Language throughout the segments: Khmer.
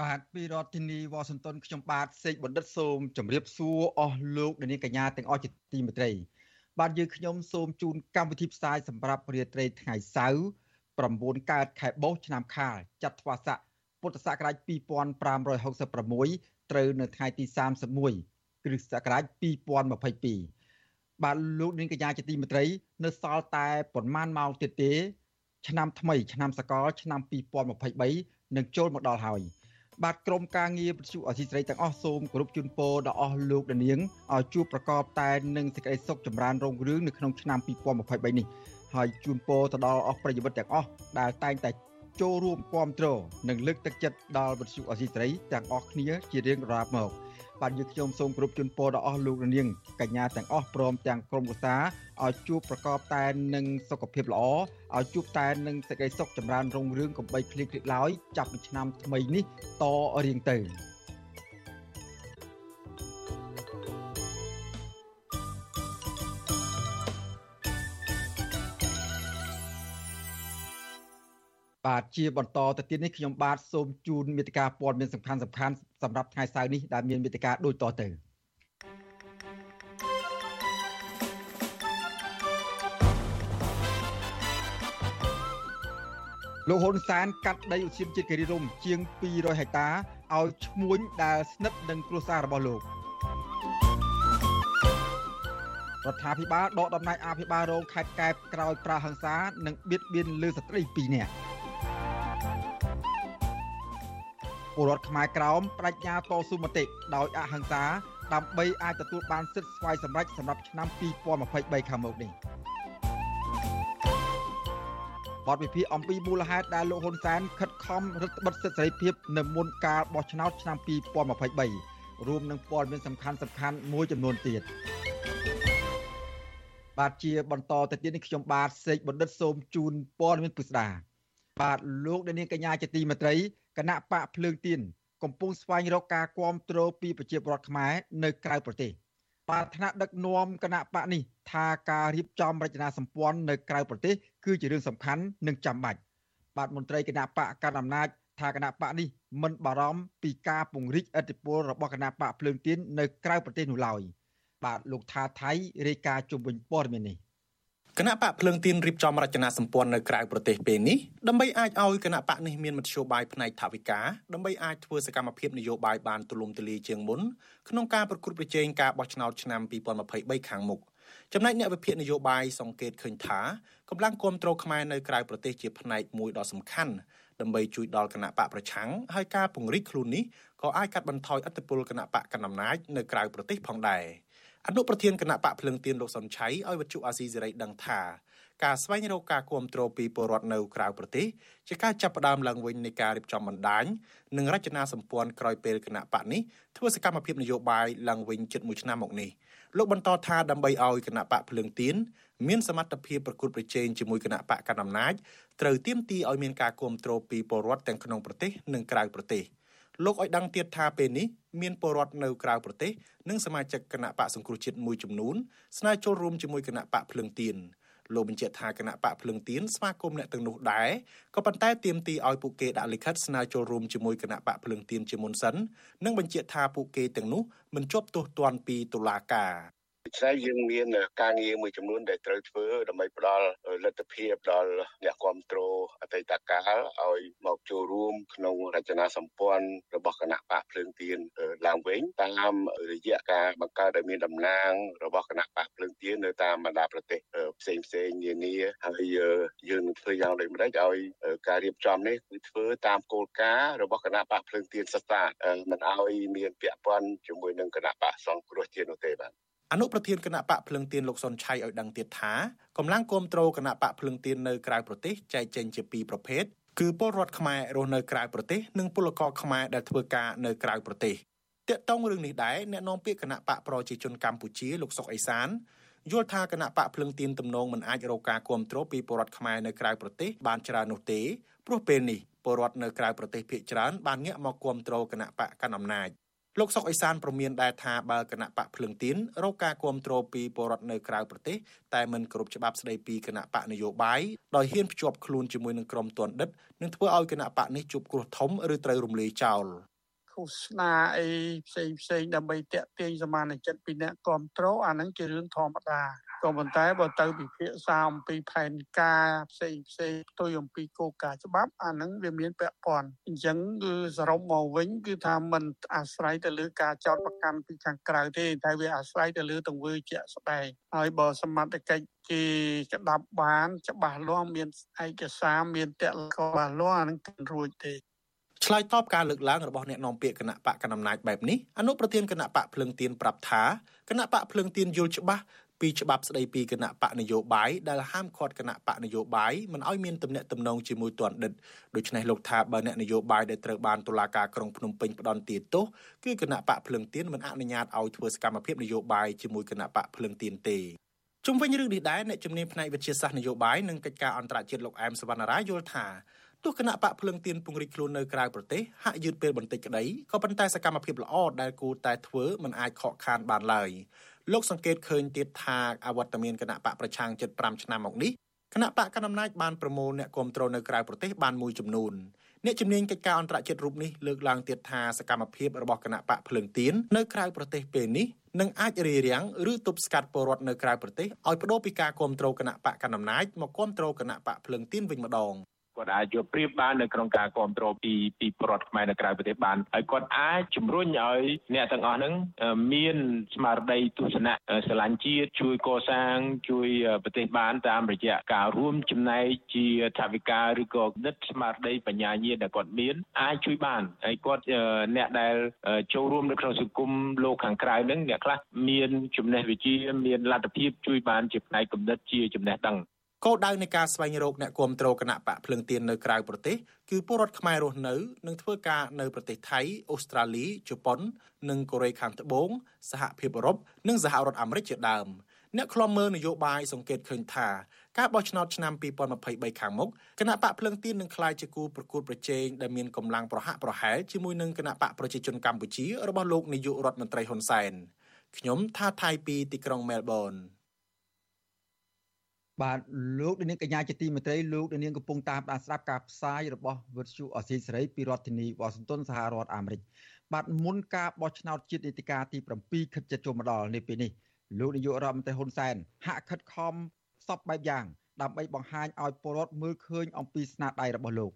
បាទពីរដ្ឋធានីវ៉ាស៊ីនតោនខ្ញុំបាទសេកបណ្ឌិតសូមជម្រាបសួរអស់លោកអ្នកនាងកញ្ញាទាំងអស់ជាទីមេត្រី បាទយើងខ្ញុំសូមជូនកម្មវិធីផ្សាយសម្រាប់រាត្រីថ្ងៃសៅរ៍9កើតខែបោះឆ្នាំខាលចត្វាស័កពុទ្ធសករាជ2566ត្រូវនៅថ្ងៃទី31គ្រិស្តសករាជ2022បាទលោកនាងកញ្ញាជាទីមេត្រី នៅសល់តែប្រហែលម៉ោងទៀតទេ ឆ្នាំថ្មី ឆ្នាំសកលឆ្នាំ2023នឹងចូលមកដល់ហើយ បាទក្រុមការងារវិទ្យុអសីស្រីទាំងអស់សូមគោរពជូនពរដល់អស់លោកដានាងឲ្យជួបប្រកបតែនឹងសេចក្តីសុខចម្រើនរុងរឿងនៅក្នុងឆ្នាំ2023នេះហើយជូនពរទៅដល់អស់ប្រិយមិត្តទាំងអស់ដែលតែងតែចូលរួមគ្រប់គ្រងនិងលើកទឹកចិត្តដល់វិទ្យុអសីស្រីទាំងអស់គ្នាជារៀងរាល់មក បាទយើងខ្ញុំសូមគោរពជូនពរដល់អស់លោកនាងកញ្ញាទាំងអស់ព្រមទាំងក្រុមឧស្សាហ៍ឲ្យជួបប្រកបតែនឹងសុខភាពល្អឲ្យជួបតែនឹងសេចក្តីសុខចម្រើនរុងរឿងកំបីឃ្លៀងឃ្លៀកឡើយចាប់ពីឆ្នាំថ្មីនេះតរៀងទៅ បាទជាបន្តទៅទៀតនេះខ្ញុំបាទសូមជូនមេតិការព័ត៌មានសំខាន់សំខាន់សម្រាប់ថ្ងៃសៅរ៍នេះដែលមានមេតិការដូចតទៅលោកហ៊ុនសែនកាត់ដីឧទ្យានជាតិគិរីរំជាង200ហិកតាឲ្យឈ្មួញដែលស្និទ្ធនឹងគ្រួសាររបស់លោករដ្ឋាភិបាលដកតំណែងអភិបាលរងខេត្តកែបក្រោយប្រាហឹង្សានិងបៀតបៀនលើស្ត្រី2នាក់ ពលរដ្ឋខ្មែរក្រោមបដិញ្ញាតស៊ូមតិដោយអហិង្សាដើម្បីអាចទទួលបានសិទ្ធិស្វ័យសម្រេចសម្រាប់ឆ្នាំ2023ខាងមុខនេះបទវិភាគអំពីមូលហេតុដែលលោកហ៊ុនសែនខិតខំរឹតបន្តឹងសិទ្ធិសេរីភាពនៅមុនការបោះឆ្នោតឆ្នាំ2023រួមនឹងព័ត៌មានសំខាន់សំខាន់មួយចំនួនទៀតបាទជាបន្តទៅទៀតនេះខ្ញុំបាទសេកបណ្ឌិតសូមជូនព័ត៌មានពិស្ដាបាទលោកនាងកញ្ញាជាទីមេត្រី គណៈបកភ្លើងទៀនកំពុងស្វែងរកការគ្រប់គ្រងពីប្រជាពលរដ្ឋខ្មែរនៅក្រៅប្រទេសបាទថ្នាក់ដឹកនាំគណៈបកនេះថាការរៀបចំរចនាសម្ព័ន្ធនៅក្រៅប្រទេសគឺជារឿងសំខាន់និងចាំបាច់បាទមន្ត្រីគណៈបកកណ្ដាលអំណាចថាគណៈបកនេះមិនបារម្ភពីការពង្រីកឥទ្ធិពលរបស់គណៈបកភ្លើងទៀននៅក្រៅប្រទេសនោះឡើយបាទលោកថាថៃរាយការណ៍ជុំវិញព័ត៌មាននេះ គណៈបកភ្លើងទៀនរៀបចំរចនាសម្ព័ន្ធនៅក្រៅប្រទេសពេលនេះដើម្បីអាចឲ្យគណៈបកនេះមានមធ្យោបាយផ្នែកថវិកាដើម្បីអាចធ្វើសកម្មភាពនយោបាយបានទូលំទូលាយជាងមុនក្នុងការប្រគល់ប្រជែងការបោះឆ្នោតឆ្នាំ2023ខាងមុខចំណែកអ្នកវិភាគនយោបាយសង្កេតឃើញថាកម្លាំងគ្រប់គ្រងខ្មែរនៅក្រៅប្រទេសជាផ្នែកមួយដ៏សំខាន់ដើម្បីជួយដល់គណៈបកប្រឆាំងហើយការពង្រីកខ្លួននេះក៏អាចកាត់បន្ថយអធិបុលគណៈបកកណ្ដាលអំណាចនៅក្រៅប្រទេសផងដែរ។ អនុប្រធានគណៈបកភ្លឹងទៀនលោកសុនឆៃឲ្យវិទ្យុអាស៊ីសេរីដឹងថាការស្វែងរកការគ្រប់គ្រងពីពលរដ្ឋនៅក្រៅប្រទេសជាការចាប់ផ្ដើមឡើងវិញនៃការរៀបចំបណ្ដាញនិងរចនាសម្ព័ន្ធក្រោយពេលគណៈបកនេះធ្វើសកម្មភាពនយោបាយឡើងវិញជិត1ឆ្នាំមកនេះលោកបន្តថាដើម្បីឲ្យគណៈបកភ្លឹងទៀនមានសមត្ថភាពប្រកួតប្រជែងជាមួយគណៈបកកណ្ដាលអំណាចត្រូវទាមទារឲ្យមានការគ្រប់គ្រងពីពលរដ្ឋទាំងក្នុងប្រទេសនិងក្រៅប្រទេស។ លោកឲ្យដឹងទៀតថាពេលនេះមានពលរដ្ឋនៅក្រៅប្រទេសនិងសមាជិកគណៈបកសង្គ្រោះជាតិមួយចំនួនស្នើចូលរួមជាមួយគណៈបកភ្លឹងទៀនលោកបញ្ជាក់ថាគណៈបកភ្លឹងទៀនស្វាគមន៍អ្នកទាំងនោះដែរក៏ប៉ុន្តែទាមទារឲ្យពួកគេដាក់លិខិតស្នើចូលរួមជាមួយគណៈបកភ្លឹងទៀនជាមុនសិននិងបញ្ជាក់ថាពួកគេទាំងនោះមិនជាប់ទោសទណ្ឌពីតុលាការ ដូច្នេះយើងមានការងារមួយចំនួនដែលត្រូវធ្វើដើម្បីផ្ដល់លទ្ធភាពដល់អ្នកគ្រប់គ្រងអតីតកាលឲ្យមកចូលរួមក្នុងរចនាសម្ព័ន្ធរបស់គណៈបកភ្លើងទៀនឡើងវិញតាមរយៈការបង្កើតឲ្យមានតំណាងរបស់គណៈបកភ្លើងទៀននៅតាមបណ្ដាប្រទេសផ្សេងផ្សេងនានាហើយយើងនឹងធ្វើយ៉ាងដូចម្តេចឲ្យការរៀបចំនេះគឺធ្វើតាមគោលការណ៍របស់គណៈបកភ្លើងទៀនសិក្សាមិនឲ្យមានពាក់ព័ន្ធជាមួយនឹងគណៈបកសង្គ្រោះជាតិនោះទេបាទ អនុប្រធានគណៈបកភ្លឹងទៀនលោកសុនឆៃឲ្យដឹងទៀតថាកម្លាំងគ្រប់គ្រងគណៈបកភ្លឹងទៀននៅក្រៅប្រទេសចែកចេញជាពីរប្រភេទគឺពលរដ្ឋខ្មែររស់នៅក្រៅប្រទេសនិងពលករខ្មែរដែលធ្វើការនៅក្រៅប្រទេសតាក់ទងរឿងនេះដែរអ្នកនាំពាក្យគណៈបកប្រជាជនកម្ពុជាលោកសុកអេសានយល់ថាគណៈបកភ្លឹងទៀនទំនងមិនអាចរកការគ្រប់គ្រងពីពលរដ្ឋខ្មែរនៅក្រៅប្រទេសបានច្រើននោះទេព្រោះពេលនេះពលរដ្ឋនៅក្រៅប្រទេសភាគច្រើនបានងាកមកគ្រប់គ្រងគណៈបកកណ្ដាលអំណាច លោកសុកអេសានប្រមានដែរថាបើគណៈបកភ្លឹងទៀនរកការគ្រប់គ្រងពីពលរដ្ឋនៅក្រៅប្រទេសតែមិនគ្រប់ច្បាប់ស្ដីពីគណៈបកនយោបាយដោយហ៊ានភ្ជាប់ខ្លួនជាមួយនឹងក្រុមទណ្ឌិតនឹងធ្វើឲ្យគណៈបកនេះជួបគ្រោះធំឬត្រូវរំលាយចោលឃោសនាអីផ្សេងផ្សេងដើម្បីតាក់ទាញសមាជិកពីអ្នកគ្រប់គ្រងអាហ្នឹងជារឿងធម្មតា ក៏ប៉ុន្តែបើទៅពិភាក្សាអំពីផែនការផ្សេងផ្សេងផ្ទុយអំពីគោលការណ៍ច្បាប់អាហ្នឹងវាមានពាក់ព័ន្ធអញ្ចឹងគឺសរុបមកវិញគឺថាมันអាស្រ័យទៅលើការចោទប្រកាន់ពីខាងក្រៅទេតែវាអាស្រ័យទៅលើទង្វើជាក់ស្ដែងហើយបើសមត្ថកិច្ចគេក្តាប់បាន ច្បាស់លាស់មានឯកសារមានតលកច្បាស់លាស់អានឹងរួចទេឆ្លើយតបការលើកឡើងរបស់អ្នកនាំពាក្យគណៈបកកណ្ដាលអំណាចបែបនេះអនុប្រធានគណៈបកភ្លឹងទៀនប្រាប់ថាគណៈបកភ្លឹងទៀនយល់ច្បាស់ ពីច្បាប់ស្ដីពីគណៈបកនយោបាយដែលហាមឃាត់គណៈបកនយោបាយមិនឲ្យមានទំនាក់ទំនងជាមួយទណ្ឌិតដូច្នេះលោកថាបើអ្នកនយោបាយដែលត្រូវបានតុលាការក្រុងភ្នំពេញផ្ដន្ទាទោសគឺគណៈបកភ្លឹងទៀនមិនអនុញ្ញាតឲ្យធ្វើសកម្មភាពនយោបាយជាមួយគណៈបកភ្លឹងទៀនទេជុំវិញរឿងនេះដែរអ្នកជំនាញផ្នែកវិទ្យាសាស្ត្រនយោបាយនិងកិច្ចការអន្តរជាតិលោកអែមសវណ្ណារាយល់ថាទោះគណៈបកភ្លឹងទៀនពង្រីកខ្លួននៅក្រៅប្រទេសហាក់យឺតពេលបន្តិចក្តីក៏ប៉ុន្តែសកម្មភាពល្អដែលគូតែធ្វើមិនអាចខកខានបានឡើយ លោកសង្កេតឃើញទៀតថាអវត្តមានគណៈបកប្រឆាំង75ឆ្នាំមកនេះគណៈបកកណ្ដាលអំណាចបានប្រមូលអ្នកគ្រប់គ្រងនៅក្រៅប្រទេសបានមួយចំនួនអ្នកជំនាញកិច្ចការអន្តរជាតិរូបនេះលើកឡើងទៀតថាសកម្មភាពរបស់គណៈបកភ្លើងទៀននៅក្រៅប្រទេសពេលនេះនឹងអាចរារាំងឬទប់ស្កាត់ពលរដ្ឋនៅក្រៅប្រទេសឲ្យបដូរពីការគ្រប់គ្រងគណៈបកកណ្ដាលអំណាចមកគ្រប់គ្រងគណៈបកភ្លើងទៀនវិញម្ដង គាត់អាចយកប្រៀបបាននៅក្នុងការគ្រប់គ្រងពីពីប្រដ្ឋខ្មែរនៅក្រៅប្រទេសបានហើយគាត់អាចជំរុញឲ្យអ្នកទាំងអស់ហ្នឹងមានស្មារតីទស្សនៈស្រឡាញ់ជាតិជួយកសាង ជួយប្រទេសបានតាមរយៈការរួមចំណែកជាថាវិការឬក៏និតស្មារតីបញ្ញាញាដែលគាត់មានអាចជួយបានហើយគាត់អ្នកដែលចូលរួមនៅក្នុងសង្គមលោកខាងក្រៅហ្នឹងអ្នកខ្លះមានចំណេះវិជ្ជាមានលទ្ធភាពជួយបានជាផ្នែកគំនិតជាចំណេះដឹង គោលដៅនៃការស្វែងរកអ្នកគ្រប់គ្រងគណៈបកភ្លឹងទៀននៅក្រៅប្រទេសគឺពលរដ្ឋខ្មែររស់នៅនិងធ្វើការនៅប្រទេសថៃអូស្ត្រាលីជប៉ុន និងកូរ៉េខាងត្បូងសហភាពអឺរ៉ុបនិងសហរដ្ឋអាមេរិកជាដើមអ្នកខ្លំមើលនយោបាយសង្កេតឃើញថាការបោះឆ្នោតឆ្នាំ2023ខាងមុខគណៈបកភ្លឹងទៀននឹងក្លាយជាគូប្រកួតប្រជែងដែលមានកម្លាំងប្រហាក់ប្រហែលជាមួយនឹងគណៈបកប្រជាជនកម្ពុជារបស់លោកនាយករដ្ឋមន្ត្រីហ៊ុនសែនខ្ញុំថាថៃពីទីក្រុងមែលប៊ន បាទលោកនាងកញ្ញាជាទីមេត្រីលោកនាងកំពុងតាមដានស្ដាប់ការផ្សាយរបស់វិទ្យុអសីសេរីពីរដ្ឋធានីវ៉ាស៊ីនតោនសហរដ្ឋអាមេរិកបាទមុនការបោះឆ្នោតជាតិនីតិកាលទី7ខិតជិតចូលមកដល់នេះពេលនេះលោកនាយករដ្ឋមន្ត្រីហ៊ុនសែនហាក់ខិតខំសពបែបយ៉ាងដើម្បីបង្ហាញឲ្យពលរដ្ឋមើលឃើញអំពីស្នាដៃរបស់លោក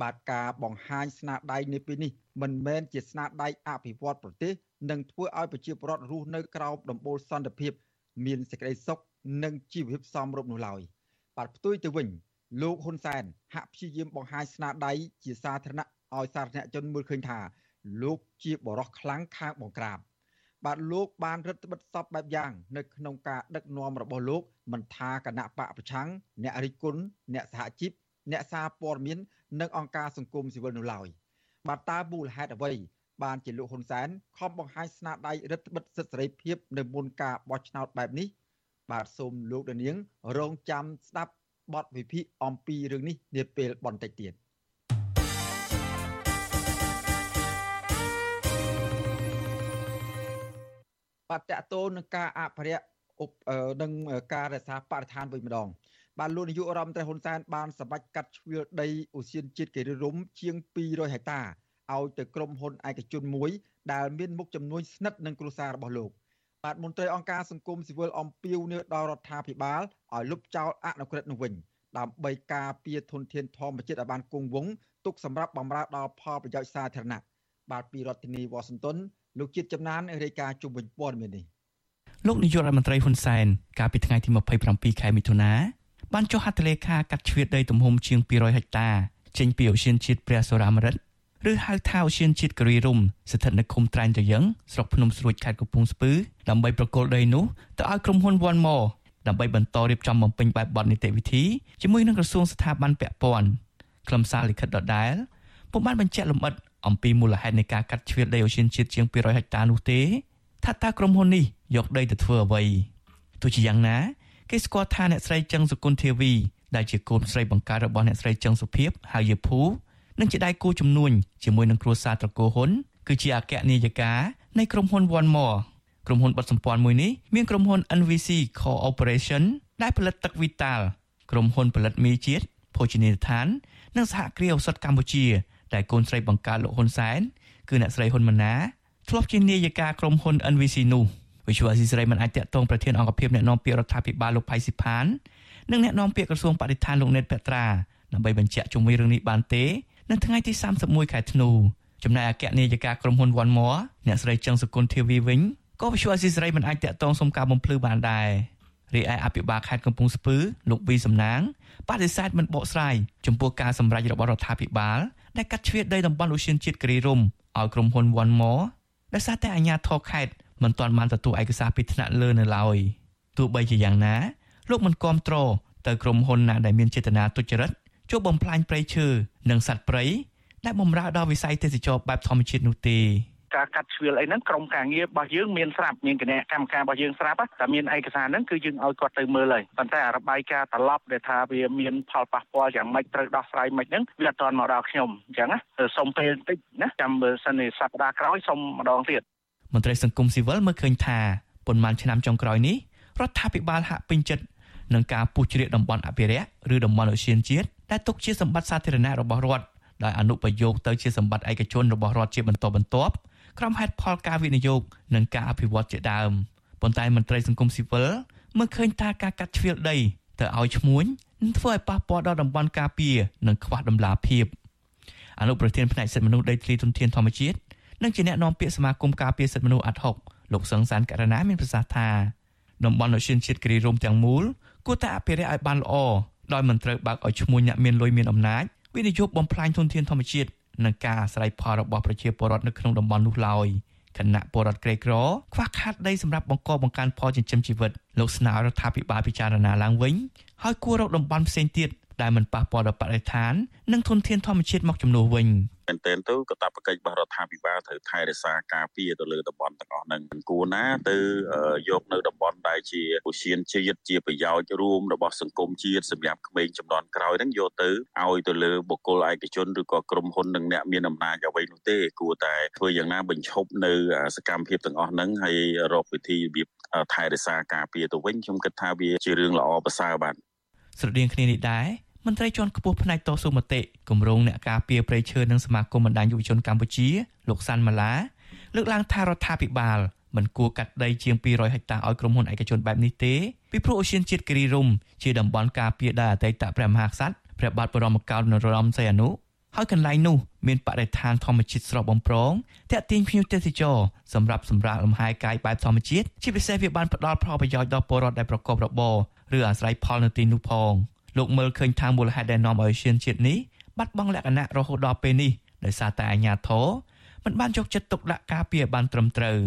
បាទការបង្ហាញស្នាដៃនេះពេលនេះមិនមែនជាស្នាដៃអភិវឌ្ឍប្រទេសនិងធ្វើឲ្យប្រជាពលរដ្ឋរស់នៅក្រោមដំបូលសន្តិភាព មានសេចក្តីសុខ និងជីវភាពសមរម្យនោះឡើយបាទផ្ទុយទៅវិញលោកហ៊ុនសែនហាក់ព្យាយាមបង្ហាញស្នាដៃជាសាធារណៈឲ្យសាធារណជនមើលឃើញថាលោកជាបរិសខ្លាំងខាងបង្ក្រាបបាទលោកបានរឹតបន្តឹងសពបែបយ៉ាង នៅក្នុងការដឹកនាំរបស់លោកមិនថាគណៈបកប្រឆាំងអ្នករិះគន់អ្នកសហជីពអ្នកសារព័ត៌មាន និងអង្គការសង្គមស៊ីវិលនោះឡើយបាទតើមូលហេតុអ្វីបានជាលោកហ៊ុនសែនខំបង្ហាញស្នាដៃរដ្ឋបិទសិទ្ធិសេរីភាពនៅមុនការបោះឆ្នោតបែបនេះ បាទសូមលោកដានាង រងចាំស្ដាប់បទវិភាគអំពីរឿងនេះនាពេលបន្តិចទៀតបាទតកតោនឹងការអភិរក្សនិងការរក្សាបរិស្ថានវិញម្ដងបាទលោកនាយករដ្ឋមន្ត្រីហ៊ុនសែនបានសម្រេចកាត់ជ្រឿដីអូសៀនជាតិកេរីរំជាង200ហិកតាឲ្យទៅក្រុមហ៊ុនឯកជនមួយដែលមានមុខចំនួនស្និទ្ធនឹងគ្រួសាររបស់លោក បាទមន្ត្រីអង្គការសង្គមស៊ីវិលអំពាវនាវដល់រដ្ឋាភិបាលឲ្យលុបចោលអនុក្រឹត្យនោះវិញដើម្បីការពារធនធានធម្មជាតិឲ្យបានគង់វង្សទុកសម្រាប់បម្រើដល់ផលប្រយោជន៍សាធារណៈបាទពីរដ្ឋធានីវ៉ាស៊ីនតោនលោកជាតិចំណានរាយការណ៍ជុំវិញព័ត៌មាននេះលោកនាយករដ្ឋមន្ត្រីហ៊ុនសែនកាលពីថ្ងៃទី27ខែមិថុនាបានចុះហត្ថលេខាកាត់ជ្រៀតដីទំហំជាង200ហិកតាចេញពីឧទ្យានជាតិព្រះសូរាមរិទ្ធ ឬហៅថាឧទ្យានជាតិគិរីរំស្ថិតនៅឃុំត្រែងត្រយឹងស្រុកភ្នំស្រួចខេត្តកំពង់ស្ពឺដើម្បីប្រគល់ដីនោះទៅឲ្យក្រុមហ៊ុន One More ដើម្បីបន្តរៀបចំបំពេញបែបបទនីតិវិធីជាមួយនឹងក្រសួងស្ថាប័នពាក់ព័ន្ធខ្លឹមសារលិខិតដដែលពុំបានបញ្ជាក់លម្អិតអំពីមូលហេតុនៃការកាត់ជ្រៀតដីអូសៀនជាតិជាង200ហិកតានោះទេថាតើក្រុមហ៊ុននេះយកដីទៅធ្វើអ្វីទោះជាយ៉ាងណាគេស្គាល់ថាអ្នកស្រីចឹងសុគន្ធធាវីដែលជាកូនស្រីបង្កើតរបស់អ្នកស្រីចឹងសុភីបហៅយេភូ និងជាដៃគូជំនួញជាមួយនឹងគ្រួសារត្រកូលហ៊ុនគឺជាអគ្គនាយិកានៃក្រុមហ៊ុន One More ក្រុមហ៊ុនបត់សម្ព័ន្ធមួយនេះមានក្រុមហ៊ុន NVC Corporation ដែលផលិតទឹក Vital ក្រុមហ៊ុនផលិតមីជាតិភោជនីយដ្ឋាន និងសហគ្រាសឱសថកម្ពុជាដែលកូនស្រីបង្កើតលោកហ៊ុនសែនគឺអ្នកស្រីហ៊ុនម៉ាណាធ្លាប់ជានាយិកាក្រុមហ៊ុន NVC នោះវិសុវអស៊ីសេរីមិនអាចតាក់ទងប្រធានអង្គភិបអ្នកនាំពាក្យរដ្ឋាភិបាលលោកផៃស៊ីផាននិងអ្នកនាំពាក្យក្រសួងបរិស្ថានលោកណេតពេត្រាដើម្បីបញ្ជាក់ជុំវិញរឿងនេះបានទេ នៅថ្ងៃទី31ខែធ្នូចំណែកអគ្គនាយិកាក្រុមហ៊ុន One More អ្នកស្រីចឹងសុគន្ធធាវីវិញក៏វិសុវអស៊ីសេរីមិនអាចតាក់ទងសុំការបំភ្លឺបានដែររីឯអភិបាលខេត្តកំពង់ស្ពឺលោកវីសំណាងបដិសេធមិនបកស្រាយចំពោះការសម្រេចរបស់រដ្ឋាភិបាលដែលកាត់ជ្រៀតដីតំបន់អូសៀនជាតិគិរីរំឲ្យក្រុមហ៊ុន One More ដោយសារតែអាជ្ញាធរខេត្តមិនទាន់បានទទួលឯកសារពីថ្នាក់លើនៅឡើយទោះបីជាយ៉ាងណាលោកមិនគាំទ្រទៅក្រុមហ៊ុនណាដែលមានចេតនាទុច្ចរិត ជួបបំផ្លាញព្រៃឈើនិងសត្វព្រៃដែលបំរើដល់វិស័យទេសចរបែបធម្មជាតិនោះទេការកាត់ជ្រៀលអីហ្នឹងក្រុមការងាររបស់យើងមានស្រាប់មានគណៈកម្មការរបស់យើងស្រាប់តែមានឯកសារហ្នឹងគឺយើងឲ្យគាត់ទៅមើលហើយប៉ុន្តែរបាយការណ៍ត្រឡប់ដែលថាវាមានផលប៉ះពាល់យ៉ាងម៉េចត្រូវដោះស្រាយម៉េចហ្នឹងវាអត់ទាន់មកដល់ខ្ញុំអញ្ចឹងណាសុំពេលបន្តិចណាចាំមើលសិនសប្តាហ៍ក្រោយសុំម្ដងទៀតមន្ត្រីសង្គមស៊ីវិលមើលឃើញថាប៉ុន្មានឆ្នាំចុងក្រោយនេះរដ្ឋាភិបាលហាក់ពេញចិត្តនឹងការពុះជ្រៀកតំបន់អភិរក្សឬតំបន់អូសៀនជាតិ ដែលទុកជាសម្បត្តិសាធារណៈរបស់រដ្ឋដោយអនុប្រយោគទៅជាសម្បត្តិឯកជនរបស់រដ្ឋជាបន្តបន្ទាប់ក្រុមហេតុផលការវិនិយោគនិងការអភិវឌ្ឍជាដើមប៉ុន្តែមន្ត្រីសង្គមស៊ីវិលមើលឃើញថាការកាត់ជ្រៀលដីទៅឲ្យឈ្មួញនឹងធ្វើឲ្យប៉ះពាល់ដល់តំបន់ការពារនិងខ្វះដំណាភាពអនុប្រធានផ្នែកសិទ្ធិមនុស្សដីធ្លីទុនធានធម្មជាតិនិងជាអ្នកនាំពាក្យសមាគមការពារសិទ្ធិមនុស្សអាត់ហុកលោកសង្សានករណាមានប្រសាសន៍ថាតំបន់អូសៀនជាតិគិរីរំទាំងមូលគួរតែអភិរក្សឲ្យបានល្អ ដោយមិនត្រូវបើកឲ្យឈ្មួញអ្នកមានលុយមានអំណាចវិនិយោគបំផ្លាញធនធានធម្មជាតិនិងការអាស្រ័យផលរបស់ប្រជាពលរដ្ឋនៅក្នុងតំបន់នោះឡើយគណៈពលរដ្ឋក្រីក្រខ្វះខាតដីសម្រាប់បង្កបង្កើនផលចិញ្ចឹមជីវិតលោកស្នើរដ្ឋាភិបាលពិចារណាឡើងវិញហើយគួររកតំបន់ផ្សេងទៀតដែលមិនប៉ះពាល់ដល់បរិស្ថាននិងធនធានធម្មជាតិមកជំនួសវិញ មែនទែនទៅកតាបកិច្ចរបស់រដ្ឋាភិបាលត្រូវថែរក្សាការពារទៅលើតំបន់ទាំងអស់ហ្នឹងគួរណាទៅយកនៅតំបន់ដែលជាឧស្សាហជាតិជាប្រយោជន៍រួមរបស់សង្គមជាតិសម្រាប់ក្មេងចំនួនក្រោយហ្នឹងយកទៅឲ្យទៅលើបុគ្គលឯកជនឬក៏ក្រុមហ៊ុននិងអ្នកមានអំណាចអ្វីនោះទេគួរតែធ្វើយ៉ាងណាបញ្ឈប់នៅសកម្មភាពទាំងអស់ហ្នឹងហើយរកវិធីរបៀបថែរក្សាការពារទៅវិញខ្ញុំគិតថាវាជារឿងល្អប្រសើរបាទស្រដៀងគ្នានេះដែរ មន្ត្រីជាន់ខ្ពស់ផ្នែកតស៊ូមតិគម្រោងអ្នកការពារព្រៃឈើនិងសមាគមបណ្ដាញយុវជនកម្ពុជាលោកសាន់ម៉ាឡាលើកឡើងថារដ្ឋាភិបាលមិនគួរកាត់ដីជាង200ហិកតាឲ្យក្រុមហ៊ុនឯកជនបែបនេះទេពីព្រោះអូសៀនជាតិគិរីរំជាតំបន់ការពារដែលអតីតព្រះមហាក្សត្រព្រះបាទបរមកោដ្ឋនរោត្តមសីហនុហើយកន្លែងនោះមានបរិស្ថានធម្មជាតិស្រស់បំព្រងតាក់ទាញភ្ញៀវទេសចរសម្រាប់សម្រាកលំហែកាយបែបធម្មជាតិជាពិសេសវាបានផ្ដល់ផលប្រយោជន៍ដល់ពលរដ្ឋដែលប្រកបរបរឬអាស្រ័យផលនៅទីនោះផង។ លោកមើលឃើញថាមូលហេតុដែលនាំឲ្យឈានជាតិនេះបាត់បង់លក្ខណៈរហូតដល់ពេលនេះដោយសារតែអាញាធរមិនបានយកចិត្តទុកដាក់ការពារបានត្រឹមត្រូវ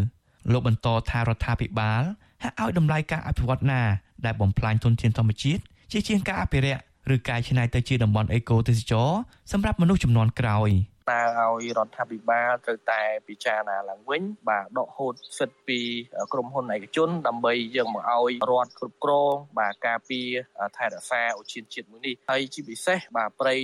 លោកបន្តថារដ្ឋាភិបាលហាក់ឲ្យតម្លៃការអភិវឌ្ឍណាដែលបំផ្លាញធនធានធម្មជាតិជាជាងការអភិរក្សឬកែច្នៃទៅជាតំបន់អេកូទេសចរសម្រាប់មនុស្សចំនួនក្រោយ។ តើឲ្យរដ្ឋាភិបាលត្រូវតែពិចារណាឡើងវិញបាទដកហូតសិទ្ធិពីក្រុមហ៊ុនឯកជន ដើម្បីយើងមកឲ្យរដ្ឋគ្រប់គ្រងបាទការពារថែរក្សាឧឈានជាតិមួយនេះហើយជាពិសេសបាទព្រៃ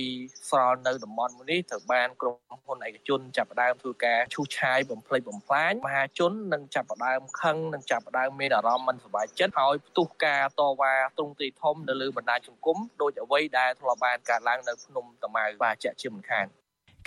ស្រល់នៅតំបន់មួយនេះត្រូវបានក្រុមហ៊ុនឯកជនចាប់ផ្ដើមធ្វើការឈូសឆាយបំផ្លិចបំផ្លាញមហាជននឹងចាប់ផ្ដើមខឹងនឹងចាប់ផ្ដើមមានអារម្មណ៍មិនសប្បាយចិត្តហើយផ្ទុះការតវ៉ាទ្រង់ទ្រាយធំនៅលើបណ្ដាញសង្គមដោយអ្វីដែលធ្លាប់បានកើតឡើងនៅភ្នំតាម៉ៅបាទជាក់ជាមិនខាន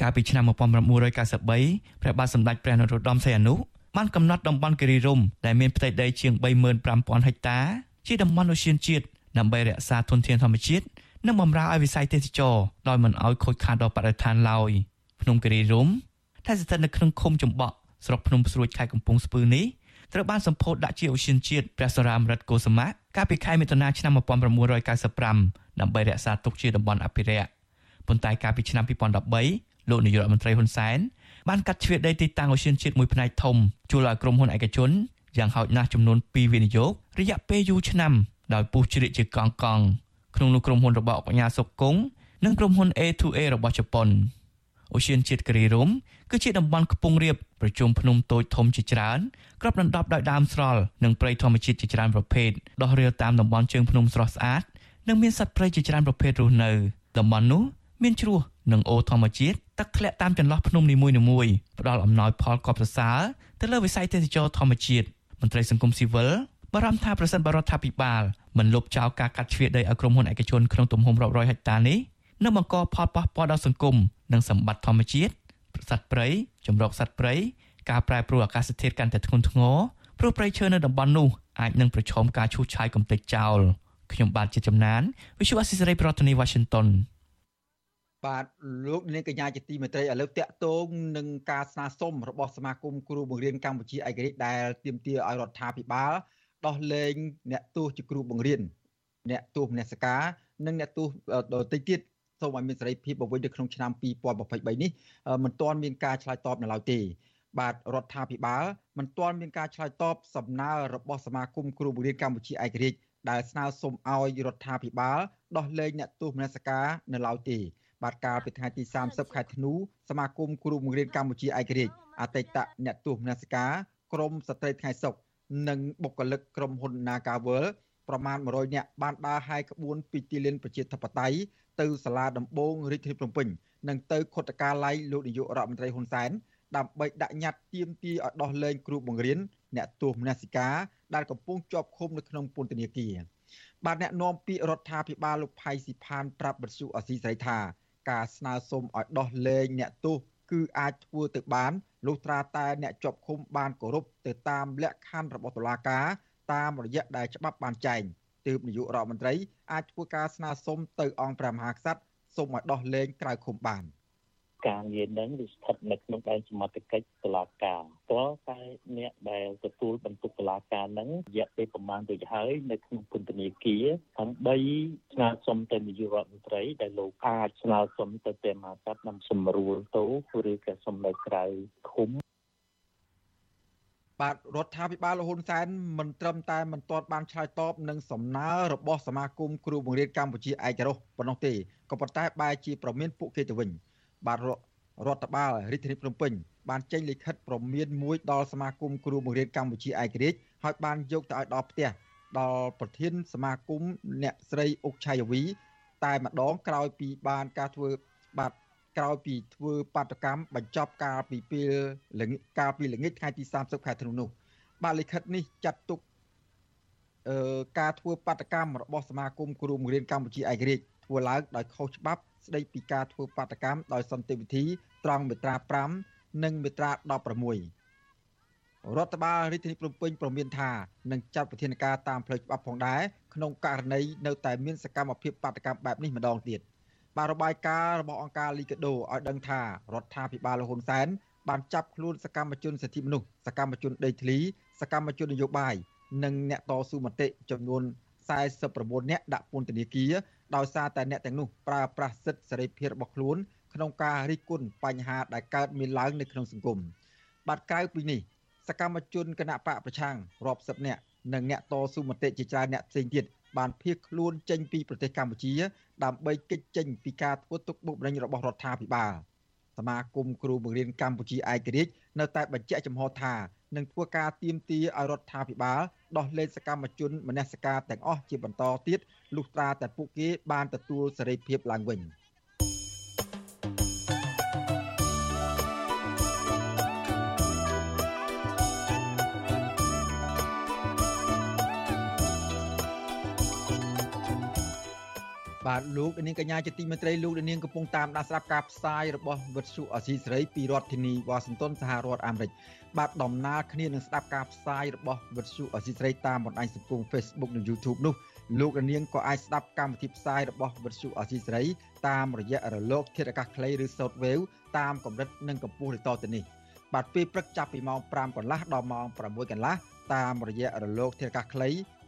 កាលពីឆ្នាំ1993ព្រះបាទសម្ដេចព្រះនរោត្តមសីហនុបានកំណត់តំបន់គិរីរំដែលមានផ្ទៃដីជាង35000ហិកតា ជាតំបន់អូសៀនជាតិដើម្បីរក្សាធនធានធម្មជាតិនិងបម្រើឲ្យវិស័យទេសចរដោយមិនឲ្យខូចខាតដល់បរិស្ថានឡើយភ្នំគិរីរំដែលស្ថិតនៅក្នុងឃុំចំបក់ស្រុកភ្នំស្រួចខេត្តកំពង់ស្ពឺនេះត្រូវបានសម្ពោធដាក់ជាអូសៀនជាតិព្រះសរាមរិទ្ធកុសមៈកាលពីខែមិថុនាឆ្នាំ1995ដើម្បីរក្សាទុកជាតំបន់អភិរក្សប៉ុន្តែកាលពីឆ្នាំ2013 លោកនាយករដ្ឋមន្ត្រីហ៊ុនសែនបានកាត់ជ្រៀតដីទីតាំងអូសៀនជាតិមួយផ្នែកធំជួលឲ្យក្រុមហ៊ុនឯកជនយ៉ាងហោចណាស់ចំនួន2វិនិយោគរយៈពេលយូរឆ្នាំដោយពុះជ្រៀតជាកង់កង់ក្នុងនោះក្រុមហ៊ុនរបស់អង្គការសុកគង់និងក្រុមហ៊ុន A2A របស់ជប៉ុនអូសៀនជាតិគិរីរំគឺជាតំបន់ខ្ពង់រាបប្រជុំភ្នំតូចធំជាច្រើនក្របដណ្ដប់ដោយដើមស្រល់និងព្រៃធម្មជាតិជាច្រើនប្រភេទដោះរាលតាមតំបន់ជើងភ្នំស្រស់ស្អាតនិងមានសត្វព្រៃជាច្រើនប្រភេទរស់នៅតំបន់នោះមានជ្រោះនិងអូរធម្មជាតិ ទឹកធ្លាក់តាមចន្លោះភ្នំនីមួយៗផ្ដល់អំណោយផលកប់សរសើរទៅលើវិស័យទេសចរធម្មជាតិមន្ត្រីសង្គមស៊ីវិលបារម្ភថាប្រសិនបរដ្ឋាភិបាលមិនលុបចោលការកាត់ជ្រៀតដីឲ្យក្រុមហ៊ុនឯកជនក្នុងទំហំរាប់រយហិកតានេះនឹងបង្កផលប៉ះពាល់ដល់សង្គមនិងសម្បត្តិធម្មជាតិសត្វព្រៃចម្រុកសត្វព្រៃការប្រែប្រួលអាកាសធាតុកាន់តែធ្ងន់ធ្ងរព្រោះព្រៃឈើនៅតំបន់នោះអាចនឹងប្រឈមការឈូសឆាយកំទេចចោលខ្ញុំបាទជាចំណាន Visual Assisray ប្រធានាទី Washington បាទលោកនាងកញ្ញាជាទីមេត្រីឥឡូវតាក់ទងនឹងការស្នើសុំរបស់សមាគមគ្រូបង្រៀនកម្ពុជាឯករាជ្យដែលទាមទារឲ្យរដ្ឋាភិបាលដោះលែងអ្នកទោសជាគ្រូបង្រៀនអ្នកទោសមនសិការនិងអ្នកទោសដទៃទៀតសូមឲ្យមានសេរីភាពបង្វិញនៅក្នុងឆ្នាំ2023នេះមិនទាន់មានការឆ្លើយតបនៅឡើយទេបាទរដ្ឋាភិបាលមិនទាន់មានការឆ្លើយតបសំណើរបស់សមាគមគ្រូបង្រៀនកម្ពុជាឯករាជ្យដែលស្នើសុំឲ្យរដ្ឋាភិបាលដោះលែងអ្នកទោសមនសិការនៅឡើយទេ បាទកាលពីថ្ងៃទី30ខែធ្នូសមាគមគ្រូបង្រៀនកម្ពុជាឯករាជ្យអតីតអ្នកទោសមនសិការក្រមស្ត្រីថ្ងៃសុកនិងបុគ្គលិកក្រុមហ៊ុន Nagavel ប្រមាណ100នាក់បានដើរហាយក្បួនពីទីលានប្រជាធិបតេយ្យទៅសាលាដំបងរាជធានីភ្នំពេញនិងទៅខុទ្ទកាល័យលោកនាយករដ្ឋមន្ត្រីហ៊ុនសែនដើម្បីដាក់ញត្តិទាមទារឲ្យដោះលែងគ្រូបង្រៀនអ្នកទោសមនសិការដែលកំពុងជាប់ឃុំនៅក្នុងពន្ធនាគារបាទអ្នកនាំពាក្យរដ្ឋាភិបាលលោកផៃស៊ីផានប្រាប់បទសុអសីសេរីថា ការស្នើសុំឲ្យដោះលែងអ្នកទោសគឺអាចធ្វើទៅបានលុះត្រាតែអ្នកជាប់ឃុំបានគោរពទៅតាមលក្ខខណ្ឌរបស់តុលាការតាមរយៈដែលច្បាប់បានចែងទើបនាយករដ្ឋមន្ត្រីអាចធ្វើការស្នើសុំទៅអង្គព្រះមហាក្សត្រសូមឲ្យដោះលែងក្រៅឃុំបាន។ ការងារនឹងវាស្ថិតនៅក្នុងដែនសមត្ថកិច្ចតុលាការតើតែអ្នកដែលទទួលបន្ទុកតុលាការនឹងរយៈពេលប្រមាណទៅហើយនៅក្នុងពន្ធនាគារដើម្បីស្នើសុំទៅនាយករដ្ឋមន្ត្រីដែលលោកអាចស្នើសុំទៅទេមាស័ព្ទនាំសម្រួលទៅឬក៏សុំនៅក្រៅឃុំបាទរដ្ឋាភិបាលលហ៊ុនសែនមិនត្រឹមតែមិនទាន់បានឆ្លើយតបនឹងសំណើរបស់សមាគមគ្រូបង្រៀនកម្ពុជាឯករាជ្យប៉ុណ្ណោះទេក៏ប៉ុន្តែបែរជាប្រមានពួកគេទៅវិញ បាទរដ្ឋបាលរាជធានីភ្នំពេញបានចេញលិខិតព្រមានមួយដល់សមាគមគ្រូបង្រៀនកម្ពុជាឯករាជ្យហើយបានយកទៅឲ្យដល់ផ្ទះដល់ប្រធានសមាគមអ្នកស្រីអុកឆៃវីតែម្ដងក្រោយពីបានការធ្វើបាទក្រោយពីធ្វើបាតកម្មបញ្ចប់ការពីពេលល្ងាចកាលពីល្ងាចថ្ងៃទី30ខែធ្នូនោះបាទលិខិតនេះចាត់ទុកអឺការធ្វើបាតកម្មរបស់សមាគមគ្រូបង្រៀនកម្ពុជាឯករាជ្យធ្វើឡើងដោយខុសច្បាប់ ស្ដីពីការធ្វើបាតកម្មដោយសន្តិវិធីត្រង់មាត្រា5និងមាត្រា16រដ្ឋបាលរាជធានីភ្នំពេញប្រមានថានឹងចាត់វិធានការតាមផ្លូវច្បាប់ផងដែរក្នុងករណីនៅតែមានសកម្មភាពបាតកម្មបែបនេះម្ដងទៀតបាទរបាយការណ៍របស់អង្គការលីកាដូឲ្យដឹងថារដ្ឋាភិបាលលហ៊ុនសែនបានចាប់ខ្លួនសកម្មជនសិទ្ធិមនុស្សសកម្មជនដេកធ្លីសកម្មជននយោបាយនិងអ្នកតស៊ូមតិចំនួន49នាក់ដាក់ពន្ធនាគារ ដោយសារតែអ្នកទាំងនោះប្រើប្រាស់សិទ្ធិសេរីភាពរបស់ខ្លួនក្នុងការរិះគន់បញ្ហាដែលកើតមានឡើងនៅក្នុងសង្គមបាទក្រៅពីនេះសកម្មជនគណៈបកប្រឆាំងរាប់សិបនាក់និងអ្នកតស៊ូមតិជាច្រើនអ្នកផ្សេងទៀតបានភៀសខ្លួនចេញពីប្រទេសកម្ពុជា ដើម្បីគេចចេញពីការធ្វើទុកបុកម្នេញរបស់រដ្ឋាភិបាល សមាគមគ្រូបង្រៀនកម្ពុជាឯករាជ្យនៅតែបញ្ជាក់ចំហថានឹងធ្វើការទៀមទាឲ្យរដ្ឋាភិបាលដោះលែងសកម្មជនមនសិការទាំងអស់ជាបន្តទៀតលុះត្រាតែពួកគេបានទទួលសេរីភាពឡើងវិញ។ លោកនាងកញ្ញាជាទីមេត្រីលោកនាងកំពុងតាមដានស្ដាប់ការផ្សាយរបស់វិទ្យុអសីសេរីពីរដ្ឋធានីវ៉ាស៊ីនតោនសហរដ្ឋអាមេរិកបាទដំណើរគ្នានឹងស្ដាប់ការផ្សាយរបស់វិទ្យុអសីសេរីតាមបណ្ដាញសង្គម Facebook និង YouTube នោះលោកនាងក៏អាចស្ដាប់កម្មវិធីផ្សាយរបស់វិទ្យុអសីសេរីតាមរយៈរលក ធាតុអាកាសខ្លីឬ Shortwave តាមកម្រិតនិងកម្ពស់ដូចតទៅនេះបាទពេលព្រឹកចាប់ពីម៉ោង5កន្លះដល់ម៉ោង6កន្លះតាមរយៈរលកធាតុអាកាសខ្លី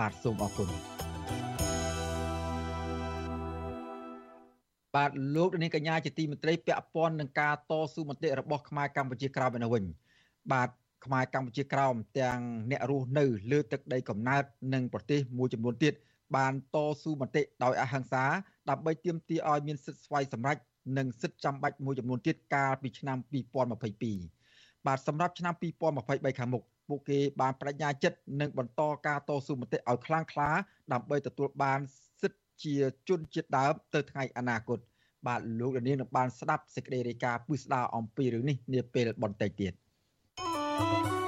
បាទសូមអរគុណបាទលោកនាងកញ្ញាជាទីមេត្រីពាក់ព័ន្ធនឹងការតស៊ូមតិរបស់ខ្មែរកម្ពុជាក្រោមឯនោះវិញបាទខ្មែរកម្ពុជាក្រោមទាំងអ្នករស់នៅលើទឹកដីកំណើតនិងប្រទេសមួយចំនួនទៀតបានតស៊ូមតិដោយអហិង្សាដើម្បីទាមទារឲ្យមានសិទ្ធិស្វ័យសម្រេចនិងសិទ្ធិចាំបាច់មួយចំនួនទៀតកាលពីឆ្នាំ2022បាទសម្រាប់ឆ្នាំ2023ខាងមុខ ពួកគេបានបដិញ្ញាចិត្តនឹងបន្តការតស៊ូមតិឲ្យខ្លាំងក្លាដើម្បីទទួលបានសិទ្ធិជាជនជាតិដើមទៅថ្ងៃអនាគតបាទលោកលាននឹងបានស្ដាប់សេចក្តីរាយការណ៍ពិស្ដារអំពីរឿងនេះនាពេលបន្តិចទៀត។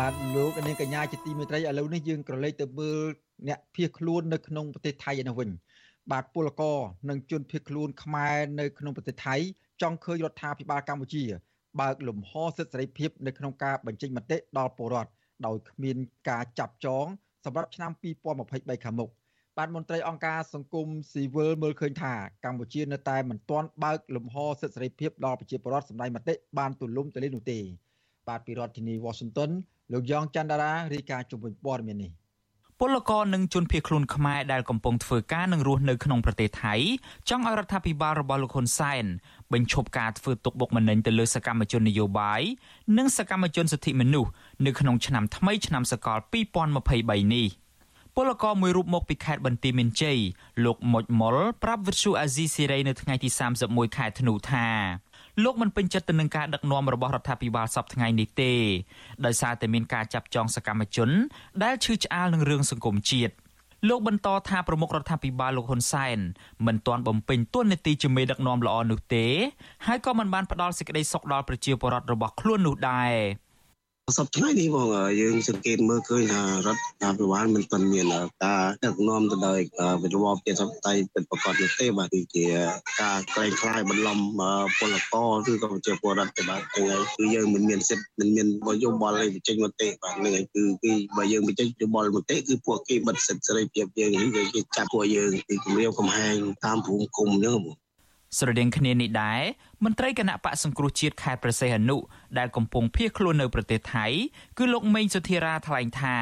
បាទលោកនាងកញ្ញាជាទីមេត្រីឥឡូវនេះយើងក្រឡេកទៅមើលអ្នកភៀសខ្លួននៅក្នុងប្រទេសថៃឯនោះវិញបាទពលករនិងជនភៀសខ្លួនខ្មែរនៅក្នុងប្រទេសថៃចង់ឃើញរដ្ឋាភិបាលកម្ពុជា បើកលំហសិទ្ធិសេរីភាពនៅក្នុងការបញ្ចេញមតិដល់ពលរដ្ឋដោយគ្មានការចាប់ចងសម្រាប់ឆ្នាំ2023ខាងមុខបាទមន្ត្រីអង្គការសង្គមស៊ីវិលមើលឃើញថាកម្ពុជានៅតែមិនទាន់បើកលំហសិទ្ធិសេរីភាពដល់ប្រជាពលរដ្ឋសម្ដែងមតិបានទូលំទូលាយនោះទេបាទពីរដ្ឋធានី Washington លោកយ៉ងច័ន្ទរារាយការណ៍ជុំវិញព័ត៌មាននេះពលករនិងជនភៀសខ្លួនខ្មែរដែលកំពុងធ្វើការនិងរស់នៅក្នុងប្រទេសថៃចង់ឲ្យរដ្ឋាភិបាលរបស់លោកហ៊ុនសែនបញ្ឈប់ការធ្វើទុកបុកម្នេញទៅលើសកម្មជននយោបាយនិងសកម្មជនសិទ្ធិមនុស្សនៅក្នុងឆ្នាំថ្មីឆ្នាំសកល2023នេះពលករមួយរូបមកពីខេត្តបន្ទាយមានជ័យលោកមុចមុលប្រាប់វិទ្យុអាស៊ីសេរីនៅថ្ងៃទី31ខែធ្នូថា លោកមិនពេញចិត្តទៅនឹងការដឹកនាំរបស់រដ្ឋាភិបាលសពថ្ងៃនេះទេដោយសារតែមានការចាប់ចងសកម្មជន ដែលឈឺឆ្អាលនឹងរឿងសង្គមជាតិលោកបន្តថាប្រមុខរដ្ឋាភិបាលលោកហ៊ុនសែនមិនទាន់បំពេញតួនាទីជាមេដឹកនាំល្អនោះទេហើយក៏មិនបានផ្ដល់សេចក្តីសុខដល់ប្រជាពលរដ្ឋរបស់ខ្លួននោះដែរ សពថ្ងៃនេះបងយើងសង្កេតមើលឃើញថារដ្ឋាភិបាលមិនទាន់មានការដឹកនាំទៅដោយវិទ្យាវិទ្យាតៃពិតប្រាកដនោះទេបាទគឺជាការក្លែងក្លាយបន្លំពលករឬក៏ប្រជាពលរដ្ឋទេបាទហ្នឹងហើយគឺយើងមិនមានសិទ្ធិមិនមានយោបល់អីបញ្ចេញមតិបាទហ្នឹងហើយគឺគឺបើយើងបញ្ចេញយោបល់មតិគឺពួកគេបិទសិទ្ធិសេរីភាពយើងគឺគេចាប់ពួកយើងពីគម្រាមកំហែងតាមភូមិឃុំហ្នឹងបង ស្រដៀងគ្នានេះដែរមន្ត្រីគណៈបកសង្គ្រោះជាតិខេត្តប្រសេះអនុដែលកំពុងភៀសខ្លួននៅប្រទេសថៃគឺលោកមេងសុធារាថ្លែងថា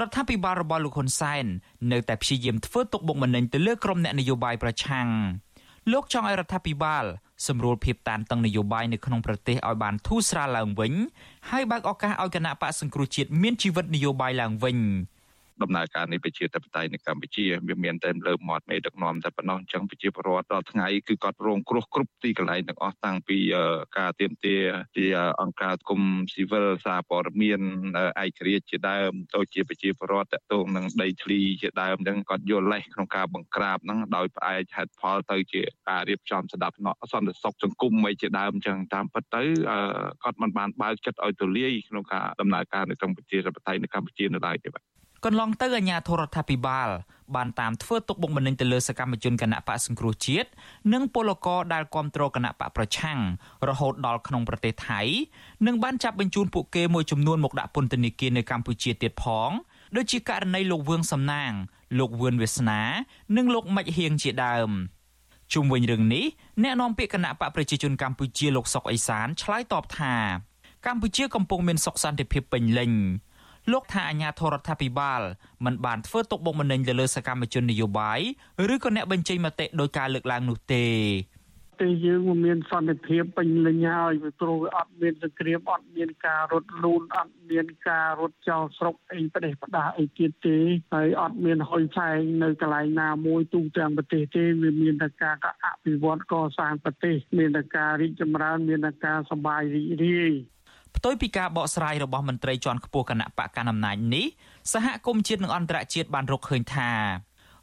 រដ្ឋាភិបាលរបស់លោកហ៊ុនសែននៅតែព្យាយាមធ្វើទុកបុកម្នេញទៅលើក្រុមអ្នកនយោបាយប្រឆាំងលោកចង់ឲ្យរដ្ឋាភិបាលសម្រួលភាពតានតឹងនយោបាយនៅក្នុងប្រទេសឲ្យបានធូរស្រាលឡើងវិញហើយបើកឱកាសឲ្យគណៈបកសង្គ្រោះជាតិមានជីវិតនយោបាយឡើងវិញ។ ដំណើរការនៃប្រជាធិបតេយ្យនៅកម្ពុជាវាមានតែលើមាត់មេដឹកនាំតែប៉ុណ្ណោះអញ្ចឹងប្រជាពលរដ្ឋដល់ថ្ងៃគឺគាត់រងគ្រោះគ្រប់ទីកន្លែងទាំងអស់តាំងពីការទៀមទាជាអង្គការគុំស៊ីវិលសារព័ត៌មានឯករាជ្យជាដើមទៅជាប្រជាពលរដ្ឋតទៅនឹងដីធ្លីជាដើមអញ្ចឹងគាត់យល់លេសក្នុងការបង្ក្រាបហ្នឹងដោយផ្អែកហេតុផលទៅជាការរៀបចំស្ដាប់សន្តិសុខសង្គមអីជាដើមអញ្ចឹងតាមពិតទៅគាត់មិនបានបើកចិត្តឲ្យទូលាយក្នុងការដំណើរការនៅក្នុងប្រជាធិបតេយ្យនៅកម្ពុជានៅឡើយទេបាទ កន្លងទៅអាជ្ញាធររដ្ឋាភិបាល បានតាមធ្វើទុកបុកម្នេញទៅលើសកម្មជនគណៈបកសង្គ្រោះជាតិនិងពលករដែលគ្រប់គ្រងគណៈបកប្រឆាំងរហូតដល់ក្នុងប្រទេសថៃនិងបានចាប់បញ្ជូនពួកគេមួយចំនួនមកដាក់ពន្ធនាគារនៅកម្ពុជាទៀតផងដូចជាករណីលោកវឿងសំណាង លោកវឿនវាសនា និងលោកម៉ាច់ហៀងជាដើមជុំវិញរឿងនេះអ្នកនាំពាក្យគណៈបកប្រជាជនកម្ពុជាលោកសុកអេសានឆ្លើយតបថាកម្ពុជាកំពុងមានសុខសន្តិភាពពេញលេញ លោកថាអាញាធរដ្ឋាភិបាលមិនបានធ្វើទុកបុកម្នេញទៅលើសកម្មជននយោបាយឬក៏អ្នកបញ្ចេញមតិដោយការលើកឡើងនោះទេទេយើងមិនមានសន្តិភាពពេញលេញហើយពីព្រោះអត់មានសង្គ្រាមអត់មានការរត់លូនអត់មានការរត់ចោលស្រុកអីប្រទេសផ្ដាស់អីទៀតទេហើយអត់មានហុយឆែងនៅកន្លែងណាមួយទូទាំងប្រទេសទេវាមានតែការអភិវឌ្ឍកសាងប្រទេសមានតែការរីកចម្រើនមានតែការសบายរីករាយ ផ្ទុយពីការបកស្រាយរបស់មន្ត្រីជាន់ខ្ពស់គណៈបកកណ្ដាលអំណាចនេះសហគមន៍ជាតិនិងអន្តរជាតិបានរកឃើញថា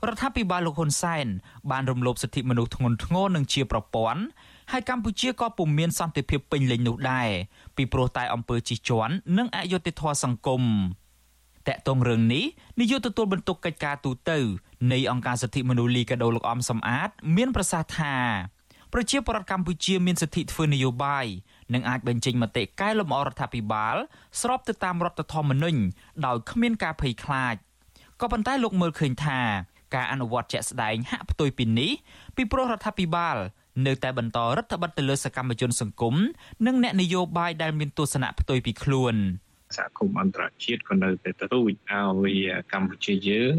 រដ្ឋាភិបាលលោកហ៊ុនសែនបានរំលោភសិទ្ធិមនុស្សធ្ងន់ធ្ងរនិងជាប្រព័ន្ធហើយកម្ពុជាក៏ពុំមានសន្តិភាពពេញលេញនោះដែរពីព្រោះតែអំពើជិះជាន់និងអយុត្តិធម៌សង្គមតកតងរឿងនេះនាយកទទួលបន្ទុកកិច្ចការទូតនៃអង្គការសិទ្ធិមនុស្សលីកាដូលោកអំសំអាត មានប្រសាសន៍ថាប្រជាពលរដ្ឋកម្ពុជាមានសិទ្ធិធ្វើនយោបាយ នឹងអាចបញ្ចេញមតិកែលម្អរដ្ឋាភិបាល ស្របទៅតាមរដ្ឋធម្មនុញ្ញដោយគ្មានការភ័យខ្លាចក៏ប៉ុន្តែលោកមើលឃើញថាការអនុវត្តជាក់ស្ដែងហាក់ផ្ទុយពីនេះពីព្រោះរដ្ឋាភិបាលនៅតែបន្តរដ្ឋបិទទៅលើសកម្មជនសង្គមនិងអ្នកនយោបាយដែលមានទស្សនៈផ្ទុយពីខ្លួន សហគមន៍អន្តរជាតិក៏នៅតែទទូចឲ្យកម្ពុជាយើង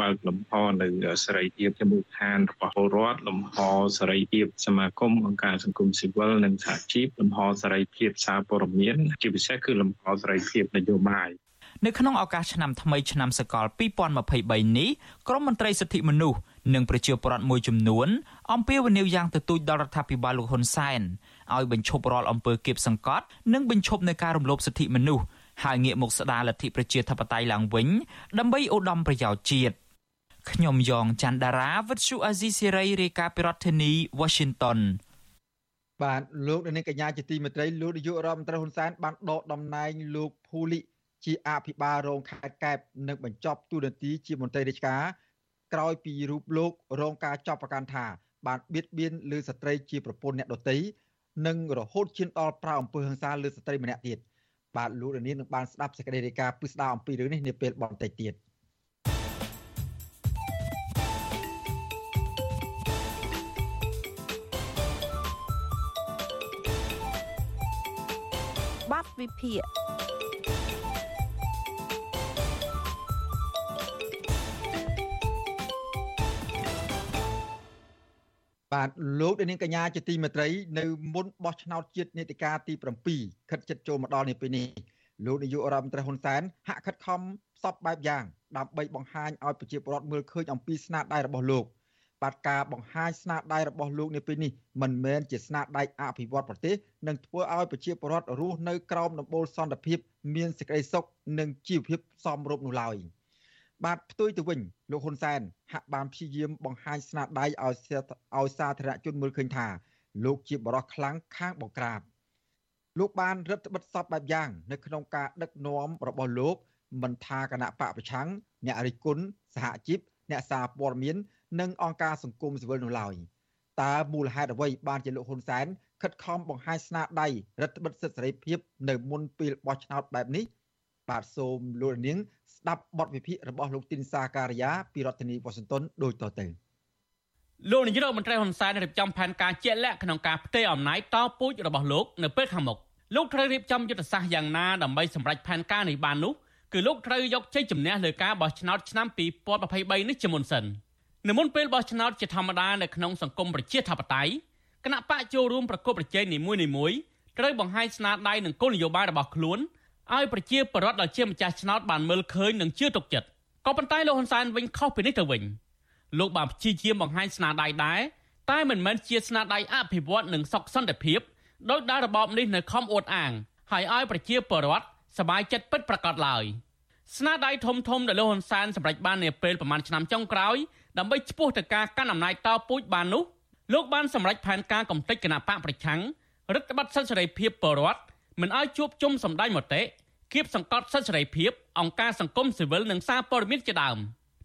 បើកលំហនៅសេរីភាពជាមូលដ្ឋានរបស់ពលរដ្ឋលំហសេរីភាពសមាគមអង្គការសង្គមស៊ីវិលនិងសហជីពលំហសេរីភាពសារព័ត៌មានជាពិសេសគឺលំហសេរីភាពនយោបាយនៅក្នុងឱកាសឆ្នាំថ្មីឆ្នាំសកល2023នេះក្រមមន្ត្រីសិទ្ធិមនុស្សនិងប្រជាពលរដ្ឋមួយចំនួនអំពាវនាវយ៉ាងទទូចដល់រដ្ឋាភិបាលលោកហ៊ុនសែនឲ្យបញ្ឈប់រាល់អំពើគៀបសង្កត់និងបញ្ឈប់នៅការរំលោភសិទ្ធិមនុស្ស ហើយងាកមកស្ដារលទ្ធិប្រជាធិបតេយ្យឡើងវិញដើម្បីឧត្តមប្រយោជន៍ជាតិខ្ញុំយ៉ងច័ន្ទដារាវិទ្យុអាស៊ីសេរីរាយការណ៍ពីរដ្ឋធានី Washington បាទលោកនាងកញ្ញាជាទីមេត្រីលោកនាយករដ្ឋមន្ត្រីហ៊ុនសែនបានដកតំណែងលោកភូលីជាអភិបាលរងខេត្តកែបនិងបញ្ចប់ទូនាទីជាមន្ត្រីរាជការក្រោយពីរូបលោករងការចាប់ប្រកាន់ថាបានបៀតបៀនលើស្ត្រីជាប្រពន្ធអ្នកដទៃនិងរហូតឈានដល់ប្រើអំពើហិង្សាលើស្ត្រីម្នាក់ទៀត បាទលោករនាងនឹងបានស្ដាប់សេចក្តីរាយការណ៍ពិស្ដារអំពីរឿងនេះនាពេលបន្តិចទៀតបាត់វិភាគ បាទលោកនាងកញ្ញាជាទីមេត្រីនៅមុនបោះឆ្នោតជាតិនេតិកាលទី7ខិតជិតចូលមកដល់នេះពេលនេះលោកនាយករដ្ឋមន្ត្រីហ៊ុនសែនហាក់ខិតខំផ្សព្វបែបយ៉ាងដើម្បីបង្ហាញឲ្យប្រជាពលរដ្ឋមើលឃើញអំពីស្នាដៃរបស់លោកបាទការបង្ហាញស្នាដៃរបស់លោកនៅពេលនេះមិនមែនជាស្នាដៃអភិវឌ្ឍប្រទេសនឹងធ្វើឲ្យប្រជាពលរដ្ឋរស់នៅក្រោមដំបូលសន្តិភាព មានសេចក្តីសុខនិងជីវភាពសមរម្យនោះឡើយ។ បាទផ្ទុយទៅវិញលោកហ៊ុនសែនហាក់បានព្យាយាមបង្ហាញស្នាដៃឲ្យឲ្យសាធារណជនមើលឃើញថា លោកជាបរិសខ្លាំងខាងបង្ក្រាបលោកបានរឹតបន្តឹងសពបែបយ៉ាង នៅក្នុងការដឹកនាំរបស់លោកមិនថាគណៈបកប្រឆាំងអ្នករិះគន់សហជីពអ្នកសារព័ត៌មាននិងអង្គការសង្គមស៊ីវិលនោះឡើយតើមូលហេតុអ្វីបានជាលោកហ៊ុនសែនខិតខំបង្ហាញស្នាដៃរដ្ឋបិទសិទ្ធិសេរីភាពនៅមុនពេលបោះឆ្នោតបែបនេះ បាទសូមលោកនាងស្ដាប់បទវិភាគរបស់លោកទីនសាការីយ៉ាពីរដ្ឋធានីវ៉ាស៊ីនតោនដូចតទៅលោកនាយករដ្ឋមន្ត្រីហ៊ុនសែនរៀបចំផែនការជាក់លាក់ក្នុងការផ្ទេរអំណាចតពូជរបស់លោកនៅពេលខាងមុខលោកត្រូវរៀបចំយុទ្ធសាស្ត្រយ៉ាងណាដើម្បីសម្រេចផែនការនេះបាននោះគឺលោកត្រូវយកជ័យជំនះលើការបោះឆ្នោតឆ្នាំ2023នេះជាមុនសិននៅមុនពេលបោះឆ្នោតជាធម្មតានៅក្នុងសង្គមប្រជាធិបតេយ្យគណៈបកចូលរួមប្រកបប្រជែងនីមួយៗត្រូវបង្ហាញស្នាដៃនិងគោលនយោបាយរបស់ខ្លួន ឲ្យប្រជាពលរដ្ឋដែលជាម្ចាស់ឆ្នោតបានមើលឃើញនិងជឿទុកចិត្តក៏ប៉ុន្តែលោកហ៊ុនសែនវិញខុសពីនេះទៅវិញលោកបានព្យាយាមបង្ហាញស្នាដៃដែរតែមិនមែនជាស្នាដៃអភិវឌ្ឍនិងសុខសន្តិភាពដោយដែលរបបនេះនៅខំអួតអាងហើយឲ្យប្រជាពលរដ្ឋសบายចិត្តពិតប្រាកដឡើយស្នាដៃធំធំដែលលោកហ៊ុនសែនសម្រេចបាននាពេលប្រមាណឆ្នាំចុងក្រោយដើម្បីឈ្មោះទៅការកាន់អំណាចតពូជបាននោះលោកបានសម្រេចផែនការកំទេចគណៈបកប្រឆាំងរដ្ឋបတ်សិទ្ធិសេរីភាពពលរដ្ឋ មិនឲ្យជួបជុំសម្ដែងមតិគៀបសង្កត់សិទ្ធិសេរីភាពអង្គការសង្គមស៊ីវិលនិងសារព័ត៌មានជាដើម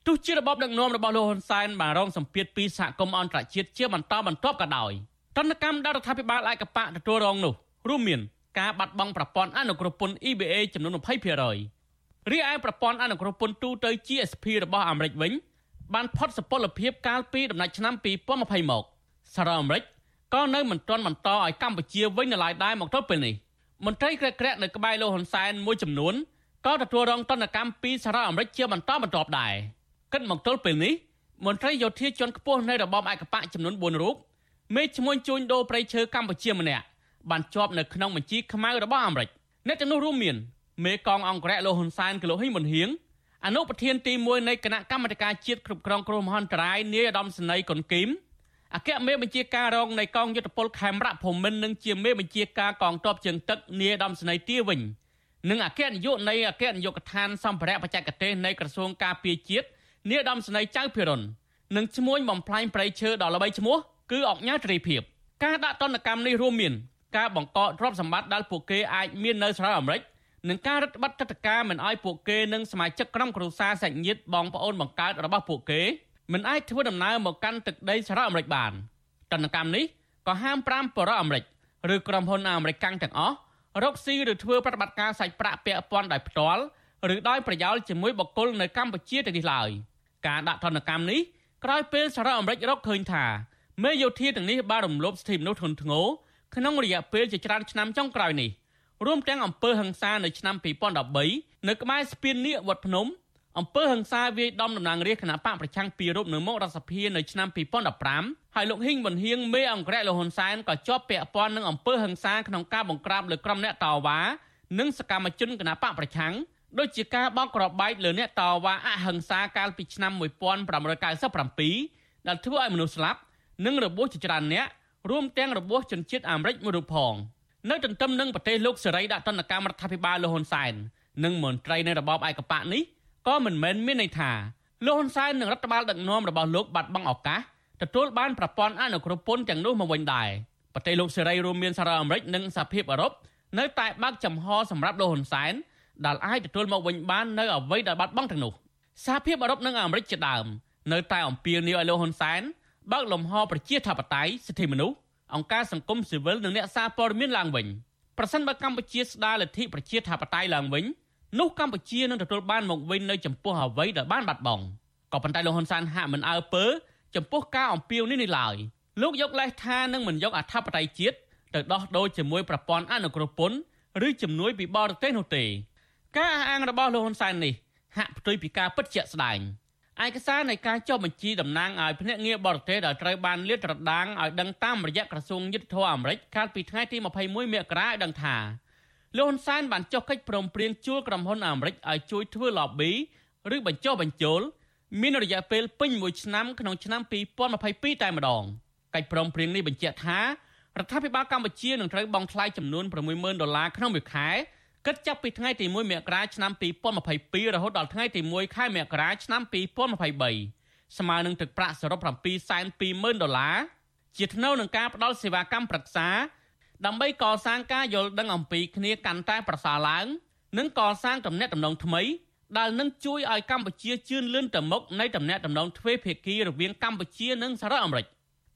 ទោះជារបបដឹកនាំរបស់លោកហ៊ុនសែនបានរងសម្ពាធពីសហគមន៍អន្តរជាតិជាបន្តបន្ទាប់ក៏ដោយតនកម្មដល់រដ្ឋាភិបាលឯកបកទទួលរងនោះរួមមានការបាត់បង់ប្រព័ន្ធអនុគ្រោះពន្ធ EBA ចំនួន20%រីឯប្រព័ន្ធអនុគ្រោះពន្ធទូទៅ GSP របស់អាមេរិកវិញបានផុតសុពលភាពកាលពីដំណាច់ឆ្នាំ2020មកសារ៉ាអាមេរិកក៏នៅមិនទាន់បន្តឲ្យកម្ពុជាវិញនៅឡើយដែរមកទល់ពេលនេះ។ មន្ត្រីក្រាក់ក្រាក់នៅក្បែរលោកហ៊ុនសែនមួយចំនួនក៏ទទួលរងទណ្ឌកម្មពីសហរដ្ឋអាមេរិកជាបន្តបន្ទាប់ដែរគិតមកទល់ពេលនេះមន្ត្រីយោធាជាន់ខ្ពស់នៃរបបឯកបកចំនួន4រូបមេឈ្មោះជួញដូរប្រៃឈើកម្ពុជាម្នាក់បានជាប់នៅក្នុងបញ្ជីខ្មៅរបស់អាមេរិកអ្នកទាំងនោះរួមមានមេកងអង្គរៈលោកហ៊ុនសែនគីឡូហ៊ីមុនហៀងអនុប្រធានទី1នៃគណៈកម្មាធិការជាតិគ្រប់គ្រងគ្រោះមហន្តរាយនាយឧត្តមសេនីយ៍កុនគីម អគ្គមេបញ្ជាការរងនៃកងយុទ្ធពលខេមរៈភូមិន្ទនិងជាមេបញ្ជាការកងទ័ពជើងទឹកនាយដំស្នេយទាវិញនិងអគ្គនាយកនៃអគ្គនាយកដ្ឋានសម្ភារៈបច្ចេកទេសនៃក្រសួងការពារជាតិនាយដំស្នេយចៅភិរុននិងឈ្មោះបំផ្លាញប្រៃឈើដល់ល្បីឈ្មោះគឺអង្គញាត្រីភិបការដាក់ទណ្ឌកម្មនេះរួមមានការបង្កកទ្រព្យសម្បត្តិដែលពួកគេអាចមាននៅសហរដ្ឋអាមេរិកនិងការរឹតបន្តឹងទឹកតការមិនឲ្យពួកគេនិងសមាជិកក្រុមគ្រួសារសាច់ញាតិបងប្អូនបង្កើតរបស់ពួកគេ មិនអាចធ្វើដំណើរមកកាន់ទឹកដីសហរដ្ឋអាមេរិកបានតនកម្មនេះក៏ហាម5បរិអាមេរិកឬក្រុមហ៊ុនអាមេរិកទាំងអស់រកស៊ីឬធ្វើប្រតិបត្តិការសាច់ប្រាក់ពាក់ព័ន្ធដោយផ្ទាល់ឬដោយប្រយោលជាមួយបុគ្គលនៅកម្ពុជាទៅនេះឡើយការដាក់ទណ្ឌកម្មនេះក្រោយពេលសហរដ្ឋអាមេរិករកឃើញថាមេយោធាទាំងនេះបានរំលោភសិទ្ធិមនុស្សធ្ងន់ធ្ងរក្នុងរយៈពេលជាច្រើនឆ្នាំចុងក្រោយនេះរួមទាំងអំពើហិង្សានៅឆ្នាំ2013នៅក្បែរស្ពាននៀកវត្តភ្នំ អំពើហិង្សាវាយដំតំណាងរាជគណៈបកប្រឆាំងពីររូបនៅមុខរដ្ឋសភានៅឆ្នាំ2015ហើយលោកហ៊ីងប៊ុនហៀងមេអង្គរៈលោកហ៊ុនសែនក៏ជាប់ពាក់ព័ន្ធនឹងអំពើហិង្សាក្នុងការបង្ក្រាបលើក្រុមអ្នកតវ៉ានិងសកម្មជនគណៈបកប្រឆាំងដូចជាការបោកក្របបែកលើអ្នកតវ៉ាអហិង្សាកាលពីឆ្នាំ1997ដែលធ្វើឲ្យមនុស្សស្លាប់និងរបួសជាច្រើនអ្នករួមទាំងរបួសជនជាតិអាមេរិកមួយរូបផងនៅទន្ទឹមនឹងប្រទេសលោកសេរីដាក់ទណ្ឌកម្មរដ្ឋាភិបាលលោកហ៊ុនសែននិងមន្ត្រីនៃរបបឯកបកនេះ ក៏មិនមែនមានន័យថាលោកហ៊ុនសែននិងរដ្ឋបាលដឹកនាំរបស់លោកបាត់បង់ឱកាសទទួលបានប្រព័ន្ធអនុគ្រោះពន្ធទាំងនោះមកវិញដែរប្រទេសលោកសេរីរួមមានសហរដ្ឋអាមេរិកនិងសហភាពអឺរ៉ុបនៅតែបើកចំហសម្រាប់លោកហ៊ុនសែនដែលអាចទទួលមកវិញបាននៅអ្វីដែលបាត់បង់ទាំងនោះសហភាពអឺរ៉ុបនិងអាមេរិកជាដើមនៅតែអំពាវនាវឲ្យលោកហ៊ុនសែនបើកលំហប្រជាធិបតេយ្យសិទ្ធិមនុស្សអង្គការសង្គមស៊ីវិលនិងអ្នកសារព័ត៌មានឡើងវិញប្រសិនបើកម្ពុជាស្ដារលទ្ធិប្រជាធិបតេយ្យឡើងវិញ នោះកម្ពុជានឹងទទួលបានមកវិញនៅចំពោះអ្វីដែលបានបាត់បង់ក៏ប៉ុន្តែលោកហ៊ុនសែនហាក់មិនអើពើចំពោះការអំពាវនេះនេះឡើយលោកយកលេសថានឹងមិនយកអធិបតេយ្យជាតិទៅដោះដូរជាមួយប្រព័ន្ធអនុគ្រោះពន្ធឬជំនួយពីបរទេសនោះទេការអះអាងរបស់លោកហ៊ុនសែននេះហាក់ផ្ទុយពីការពិតជាក់ស្ដែងឯកសារនៃការចុះបញ្ជីតំណាងឲ្យភ្នាក់ងារបរទេសដែលត្រូវបានលាតត្រដាងឲ្យដឹងតាមរយៈក្រសួងយុទ្ធភ័ពអាមេរិកកាលពីថ្ងៃទី21មករាឲ្យដឹងថា លោកហ៊ុនសែនបានចុះកិច្ចព្រមព្រៀងជួលក្រុមហ៊ុនអាមេរិកឲ្យជួយធ្វើ lobby ឬបញ្ចុះបញ្ចូលមានរយៈពេលពេញមួយឆ្នាំក្នុងឆ្នាំ2022តែម្ដងកិច្ចព្រមព្រៀងនេះបញ្ជាក់ថារដ្ឋាភិបាលកម្ពុជានឹងត្រូវបង់ថ្លៃចំនួន60000ដុល្លារក្នុងមួយខែគិតចាប់ពីថ្ងៃទី1មករាឆ្នាំ2022រហូតដល់ថ្ងៃទី1ខែមករាឆ្នាំ2023ស្មើនឹងទឹកប្រាក់សរុប720,000ដុល្លារជាថ្នូវនឹងការផ្ដល់សេវាកម្មប្រឹក្សា ដើម្បីកសាងការយល់ដឹងអំពីគ្នាកាន់តែប្រសើរឡើង និងកសាងទំនាក់ទំនងថ្មីដែលនឹងជួយឲ្យកម្ពុជាជឿនលឿនទៅមុខនៃទំនាក់ទំនងទ្វេភាគីរវាងកម្ពុជានិងសហរដ្ឋអាមេរិក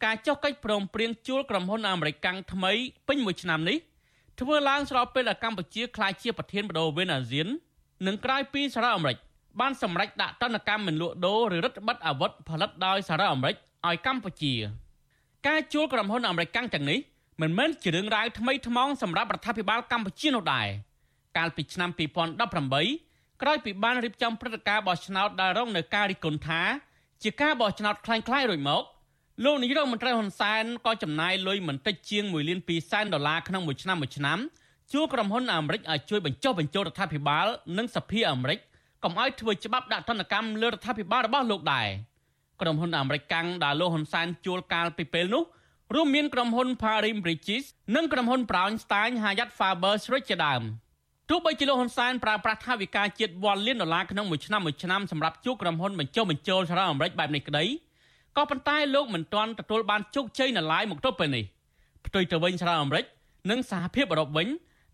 ការចុះកិច្ចព្រមព្រៀងជួលក្រុមហ៊ុនអាមេរិកកាំងថ្មីពេញមួយឆ្នាំនេះធ្វើឡើងស្របពេលដែលកម្ពុជាក្លាយជាប្រធានបដូវវេនអាស៊ាននិងក្រោយពីសហរដ្ឋអាមេរិកបានសម្រេចដាក់ទណ្ឌកម្មមិនលក់ដូរឬរដ្ឋបិទអាវុធផលិតដោយសហរដ្ឋអាមេរិកឲ្យកម្ពុជា ការជួលក្រុមហ៊ុនអាមេរិកកាំងទាំងនេះ មិនមែនជារឿងរ៉ាវថ្មីថ្មោងសម្រាប់រដ្ឋាភិបាលកម្ពុជានោះដែរកាលពីឆ្នាំ2018ក្រោយពីបានរៀបចំព្រឹត្តិការណ៍បោះឆ្នោតដែលរងនៅការរិះគន់ថាជាការបោះឆ្នោតคล้ายៗរួចមកលោកនាយរដ្ឋមន្ត្រីហ៊ុនសែនក៏ចំណាយលុយមិនតិចជាង1លាន2សែនដុល្លារក្នុងមួយឆ្នាំមួយឆ្នាំជួក្រុមហ៊ុនអាមេរិកឲ្យជួយបញ្ចុះបញ្ចូលរដ្ឋាភិបាលនិងសភាអាមេរិកកុំឲ្យធ្វើច្បាប់ដាក់ទណ្ឌកម្មលើរដ្ឋាភិបាលរបស់លោកដែរក្រុមហ៊ុនអាមេរិកកាំងដែលលោកហ៊ុនសែនជួលកាលពីពេលនោះ រួមមានក្រុមហ៊ុន Parim Bridges និងក្រុមហ៊ុន Brownstein Hyatt Faber Srich ជាដើមទោះបីជាលោកហ៊ុនសែនប្រើប្រាស់ថវិកាជាតិវ៉ាន់លានដុល្លារក្នុងមួយឆ្នាំមួយឆ្នាំសម្រាប់ជួក្រុមហ៊ុនបញ្ចុះបញ្ចូលសហរដ្ឋអាមេរិកបែបនេះក្តីក៏ប៉ុន្តែលោកមិនទាន់ទទួលបានជោគជ័យនៅឡើយមកទល់ពេលនេះផ្ទុយទៅវិញសហរដ្ឋអាមេរិកនិងសហភាពអឺរ៉ុបវិញ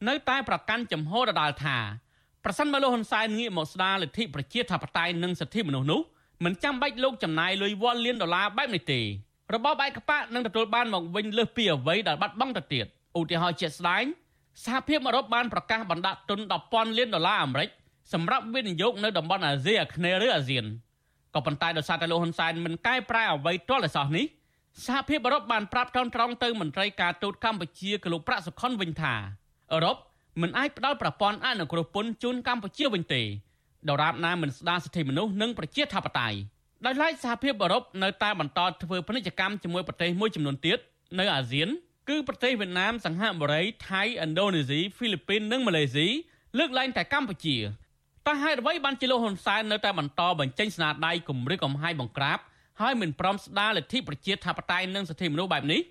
នៅតែប្រកាន់ចំហដដាលថាប្រសិនបើលោកហ៊ុនសែនងាកមកស្ដារលទ្ធិប្រជាធិបតេយ្យនិងសិទ្ធិមនុស្សនោះមិនចាំបាច់លោកចំណាយលុយវ៉ាន់លានដុល្លារបែបនេះទេ របបឯកបកនឹងទទួលបានមកវិញលើសពីអ្វីដែលបាត់បង់ទៅទៀតឧទាហរណ៍ជាក់ស្ដែងសហភាពអឺរ៉ុបបានប្រកាសបណ្ដាក់ទុន10,000លានដុល្លារអាមេរិកសម្រាប់វិនិយោគនៅតំបន់អាស៊ីអាគ្នេយ៍ឬអាស៊ានក៏ប៉ុន្តែដោយសារតែលោកហ៊ុនសែនមិនកែប្រែអ្វីទាល់តែសោះនេះសហភាពអឺរ៉ុបបានប្រាប់ត្រង់ត្រង់ទៅមន្ត្រីការទូតកម្ពុជាកលោកប្រាក់សុខុនវិញថាអឺរ៉ុបមិនអាចផ្ដល់ប្រព័ន្ធអនុគ្រោះពន្ធជូនកម្ពុជាវិញទេដរាបណាមិនស្ដារសិទ្ធិមនុស្សនិងប្រជាធិបតេយ្យ ដោយឡែកសហភាពអឺរ៉ុបនៅតែបន្តធ្វើពាណិជ្ជកម្មជាមួយប្រទេសមួយចំនួនទៀតនៅអាស៊ាន គឺប្រទេសវៀតណាមសង្ហបុរីថៃឥណ្ឌូនេស៊ីហ្វីលីពីននិងម៉ាឡេស៊ីលើកលែងតែកម្ពុជាតើហេតុអ្វីបានជាលោកហ៊ុនសែននៅតែបន្តបញ្ចេញស្នាដៃគម្រិះកំហាយបង្ក្រាបហើយមិនព្រមស្ដារលទ្ធិប្រជាធិបតេយ្យនិងសិទ្ធិមនុស្សបែបនេះ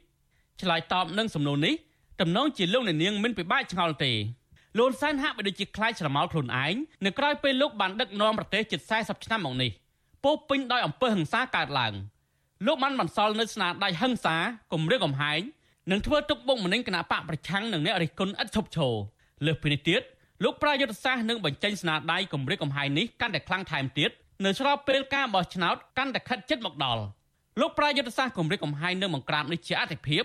ឆ្លើយតបនឹងសំណួរនេះតំណងជាលោកអ្នកនាងមិនពិបាកឆ្ងល់ទេលោកសែនហាក់បីដូចជាខ្លាចស្រមោលខ្លួនឯងនៅក្រៅពេលលោកបានដឹកនាំប្រទេសជិត40ឆ្នាំមកនេះ ពោពេញដោយអំពើហិង្សាកើតឡើងលោកបានបន្សល់នៅស្នាដៃហិង្សាគំរាមកំហែងនិងធ្វើទុកបុកម្នេញគណៈបកប្រឆាំងនឹងអ្នករិះគន់ឥតឈប់ឈរលើសពីនេះទៀតលោកប្រាយុទ្ធសាស្ត្រនឹងបញ្ចេញស្នាដៃគម្រិតកំហែងនេះកាន់តែខ្លាំងថែមទៀតនៅស្របពេលការបោះឆ្នោតកាន់តែខិតជិតមកដល់លោកប្រាយុទ្ធសាស្ត្រគម្រិតកំហែងនឹងបង្ក្រាបនេះជាអតិភិប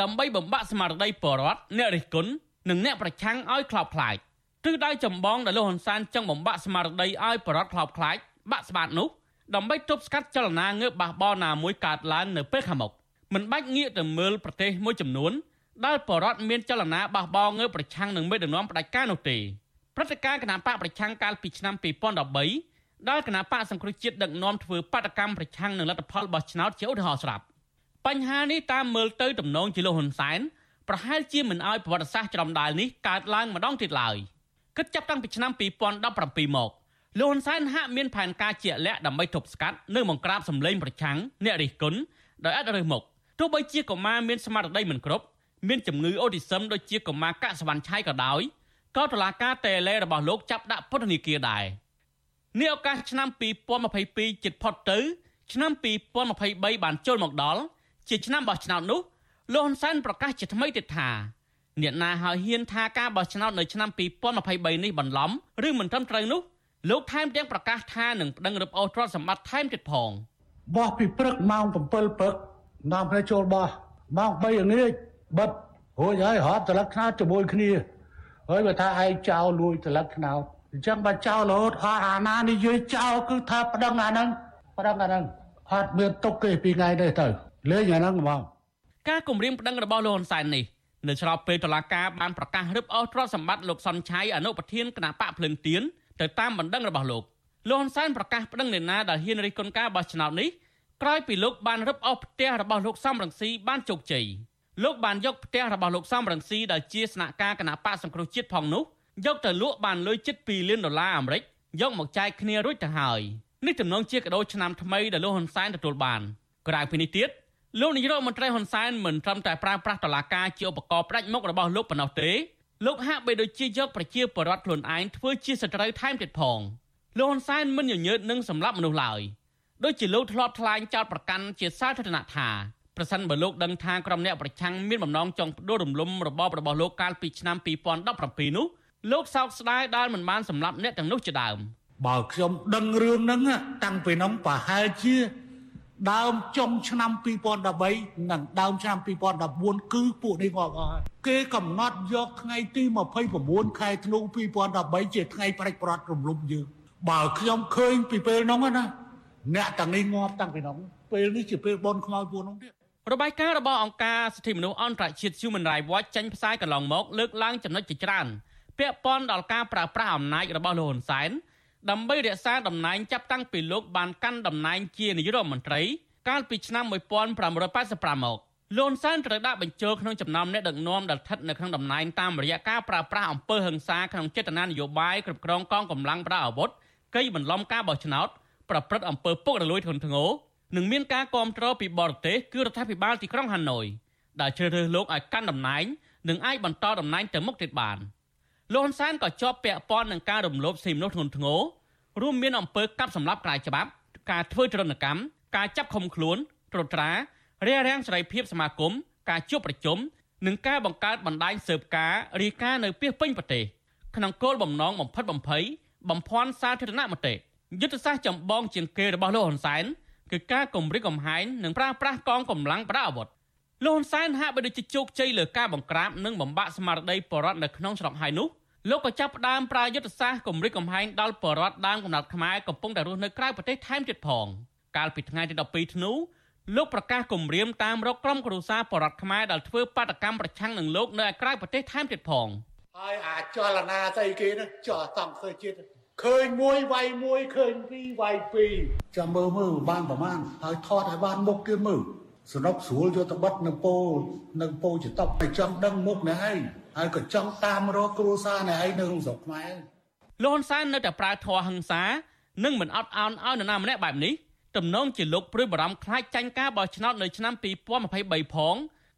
ដើម្បីបំបាក់ស្មារតីបរដ្ឋអ្នករិះគន់និងអ្នកប្រឆាំងឲ្យខ្លោបខ្លាចទិសដៅចម្បងដែលលោកហ៊ុនសែនចង់បំបាក់ស្មារតីឲ្យបរដ្ឋខ្លោបខ្លាចបាក់ស្បាតនោះ ដើម្បីទប់ស្កាត់ចលនាងើបបះបោណាមួយកើតឡើងនៅពេលខាងមុខមិនបាច់ងាកទៅមើលប្រទេសមួយចំនួនដែលបរដ្ឋមានចលនាបះបោងើបប្រឆាំងនឹងមេដឹកនាំផ្ដាច់ការនោះទេព្រឹត្តិការណ៍គណៈបកប្រឆាំងកាលពីឆ្នាំ2013ដែលគណៈបកសង្គ្រោះជាតិដឹកនាំធ្វើបាតកម្មប្រឆាំងនឹងលទ្ធផលបោះឆ្នោតជាឧទាហរណ៍ស្រាប់បញ្ហានេះតាមមើលទៅទំនងជាលោកហ៊ុនសែនប្រហែលជាមិនអោយប្រវត្តិសាស្ត្រច្រំដាលនេះកើតឡើងម្ដងទៀតឡើយគិតចាប់តាំងពីឆ្នាំ2017មក លោកហ៊ុនសែនហាក់មានផែនការជាក់លាក់ដើម្បីទប់ស្កាត់និងបង្ក្រាបសម្លេងប្រឆាំងអ្នករិះគន់ដោយអត់រើសមុខទោះបីជាកុមារមានស្មារតីមិនគ្រប់មានជំងឺអូទីសឹមដូចជាកុមារកាក់សវណ្ណឆៃក៏ដោយក៏តុលាការតេឡេរបស់លោកចាប់ដាក់ពន្ធនាគារដែរនេះឱកាសឆ្នាំ2022ជិតផុតទៅ ឆ្នាំ2023បានចូលមកដល់ជាឆ្នាំបោះឆ្នោតនោះលោកហ៊ុនសែនប្រកាសជាថ្មីទៀតថាអ្នកណាហើយហ៊ានថាការបោះឆ្នោតនៅឆ្នាំ2023នេះបន្លំឬមិនត្រឹមត្រូវនោះ លោកថែមទាំងប្រកាសថានឹងប្តឹងរឹបអូសទ្រព្យសម្បត្តិថែមទៀតផងបោះពីព្រឹកម៉ោង7ព្រឹកនាំគ្នាចូលបោះម៉ោង3ល្ងាចបិទរួចហើយរាប់ត្រឡឹកថ្នោតជាមួយគ្នាហើយបើថាឯងចោលលួចត្រឡឹកថ្នោតអញ្ចឹងបើចោលរហូតអស់អាណានិយាយចោលគឺថាប្តឹងអាហ្នឹងប្តឹងអាហ្នឹងអត់មានទុកទេពីថ្ងៃនេះទៅលេងអាហ្នឹងហ្មងការគម្រាមប្តឹងរបស់លោកហ៊ុនសែននេះនៅឆ្លប់ពេលតុលាការបានប្រកាសរឹបអូសទ្រព្យសម្បត្តិលោកសុនឆៃអនុប្រធានគណៈបកភ្លឹងទៀន ទៅតាមបណ្ដឹងរបស់លោកលោកហ៊ុនសែនប្រកាសប្តឹងអ្នកណាដែលហ៊ានរិះគន់ការបោះឆ្នោតនេះក្រោយពីលោកបានរឹបអូសផ្ទះរបស់លោកសំរងស៊ីបានជោគជ័យលោកបានយកផ្ទះរបស់លោកសំរងស៊ីដែលជាស្នាក់ការគណៈបកសង្គ្រោះជាតិផងនោះយកទៅលក់បានលុយជិត2លានដុល្លារអាមេរិកយកមកចែកគ្នារួចទៅហើយនេះទំនងជាកដោឆ្នាំថ្មីដែលលោកហ៊ុនសែនទទួលបានក្រៅពីនេះទៀតលោកនាយរដ្ឋមន្ត្រីហ៊ុនសែនមិនត្រឹមតែប្រើប្រាស់តឡាការជាឧបករណ៍ផ្ដាច់មុខរបស់លោកប៉ុណ្ណោះទេ លោកហាក់បីដូចជាយកប្រជាពលរដ្ឋខ្លួនឯងធ្វើជាសត្រូវថែមទៀតផងលោកហ៊ុនសែនមិនញញើតនឹងសម្លាប់មនុស្សឡើយដូចជាលោកធ្លាប់ថ្លែងចោទប្រកាន់ជាសាធារណៈថាប្រសិនបើលោកដឹងថាក្រុមអ្នកប្រឆាំងមានបំណងចង់ផ្ដួលរំលំរបបរបស់លោកកាលពីឆ្នាំ2017នោះលោកសោកស្ដាយដែលមិនបានសម្លាប់អ្នកទាំងនោះជាដើមបើខ្ញុំដឹងរឿងហ្នឹងតាំងពីនោះប្រហែលជា ដើមចុងឆ្នាំ2013និងដើមឆ្នាំ2014គឺពួកនេះងាប់អស់ហើយគេកំណត់យកថ្ងៃទី29ខែធ្នូ2013ជាថ្ងៃប្រេចប្រត់រំលំយើងបើខ្ញុំឃើញពីពេលនោះណាអ្នកទាំងនេះងាប់តាំងពីនោះពេលនេះជាពេលបនខ្មោចពួកនោះទៀតរបាយការណ៍របស់អង្គការសិទ្ធិមនុស្សអន្តរជាតិ Human Rights Watch ចេញផ្សាយកន្លងមកលើកឡើងចំណុចជាច្រើនពាក់ព័ន្ធដល់ការប្រើប្រាស់អំណាចរបស់លោកហ៊ុនសែន ដើម្បីរក្សាតំណែងចាប់តាំងពីលោកបានកាន់តំណែងជានាយករដ្ឋមន្ត្រីកាលពីឆ្នាំ1585មកលន់សានត្រូវដាក់បញ្ចូលក្នុងចំណោមអ្នកដឹកនាំដែលស្ថិតនៅក្នុងតំណែងតាមរយៈការប្រើប្រាស់អំពើហិង្សាក្នុងចេតនានយោបាយគ្រប់គ្រងកងកម្លាំងប្រដាប់អាវុធកេយបន្លំការបោះឆ្នោតប្រព្រឹត្តអំពើពុករលួយធ្ងន់ធ្ងរនិងមានការគ្រប់គ្រងពីបរទេសគឺរដ្ឋាភិបាលទីក្រុងហាណូយដែលជ្រើសរើសលោកឲ្យកាន់តំណែងនិងអាចបន្តតំណែងទៅមុខទៀតបាន លោកហ៊ុនសែនក៏ជាប់ពាក់ព័ន្ធនឹងការរំលោភសិទ្ធិមនុស្សធ្ងន់ធ្ងររួមមានអំពើកាប់សម្លាប់ក្រៅច្បាប់ការធ្វើទរណកម្មការចាប់ឃុំខ្លួនត្រួតត្រារារាំងសេរីភាពសមាគមការជួបប្រជុំនិងការបង្កើតបណ្ដាញស៊ើបការរាយការណ៍នៅពីពេញប្រទេសក្នុងគោលបំណងបំផិតបំភ័យបំភាន់សាធារណមតិយុទ្ធសាស្ត្រចម្បងជាងគេរបស់លោកហ៊ុនសែនគឺការគម្រិតកំហែងនិងប្រើប្រាស់កងកម្លាំងប្រដាប់អាវុធ លោកហ៊ុនសែនហាក់បីដូចជាជោគជ័យលើការបង្ក្រាបនិងបំបាក់ស្មារតីបរដ្ឋនៅក្នុងស្រុកហើយនោះលោកក៏ចាប់ផ្ដើមប្រើយុទ្ធសាស្ត្រគម្រិតកំហែងដល់បរដ្ឋដើមកំណត់ខ្មែរកំពុងតែរស់នៅក្រៅប្រទេសថែមទៀតផងកាលពីថ្ងៃទី12ធ្នូលោកប្រកាសគម្រាមតាមរកក្រុមគ្រួសារបរដ្ឋខ្មែរដែលធ្វើបាតកម្មប្រឆាំងនឹងលោកនៅឯក្រៅប្រទេសថែមទៀតផងហើយអាចលនាស្អីគេណាចោះតំឃើញជាតិឃើញមួយវាយមួយឃើញពីរវាយពីរចាំមើលមើលបានប្រមាណហើយថតឲ្យបានមុខទៀតមើល សនុកស្រួលយកទៅបិទនៅពោនៅពោចតប់តែចង់ដឹងមុខនេះឯងហើយក៏ចង់តាមរកគ្រួសារនេះឯងនៅក្នុងស្រុកខ្មែរលោកហ៊ុនសែននៅតែប្រើធរហិង្សានិងមិនអត់ឱនឲ្យនរណាម្នាក់បែបនេះទំនងជាលោកព្រួយបារម្ភខ្លាចចាញ់ការបោះឆ្នោតនៅឆ្នាំ2023ផង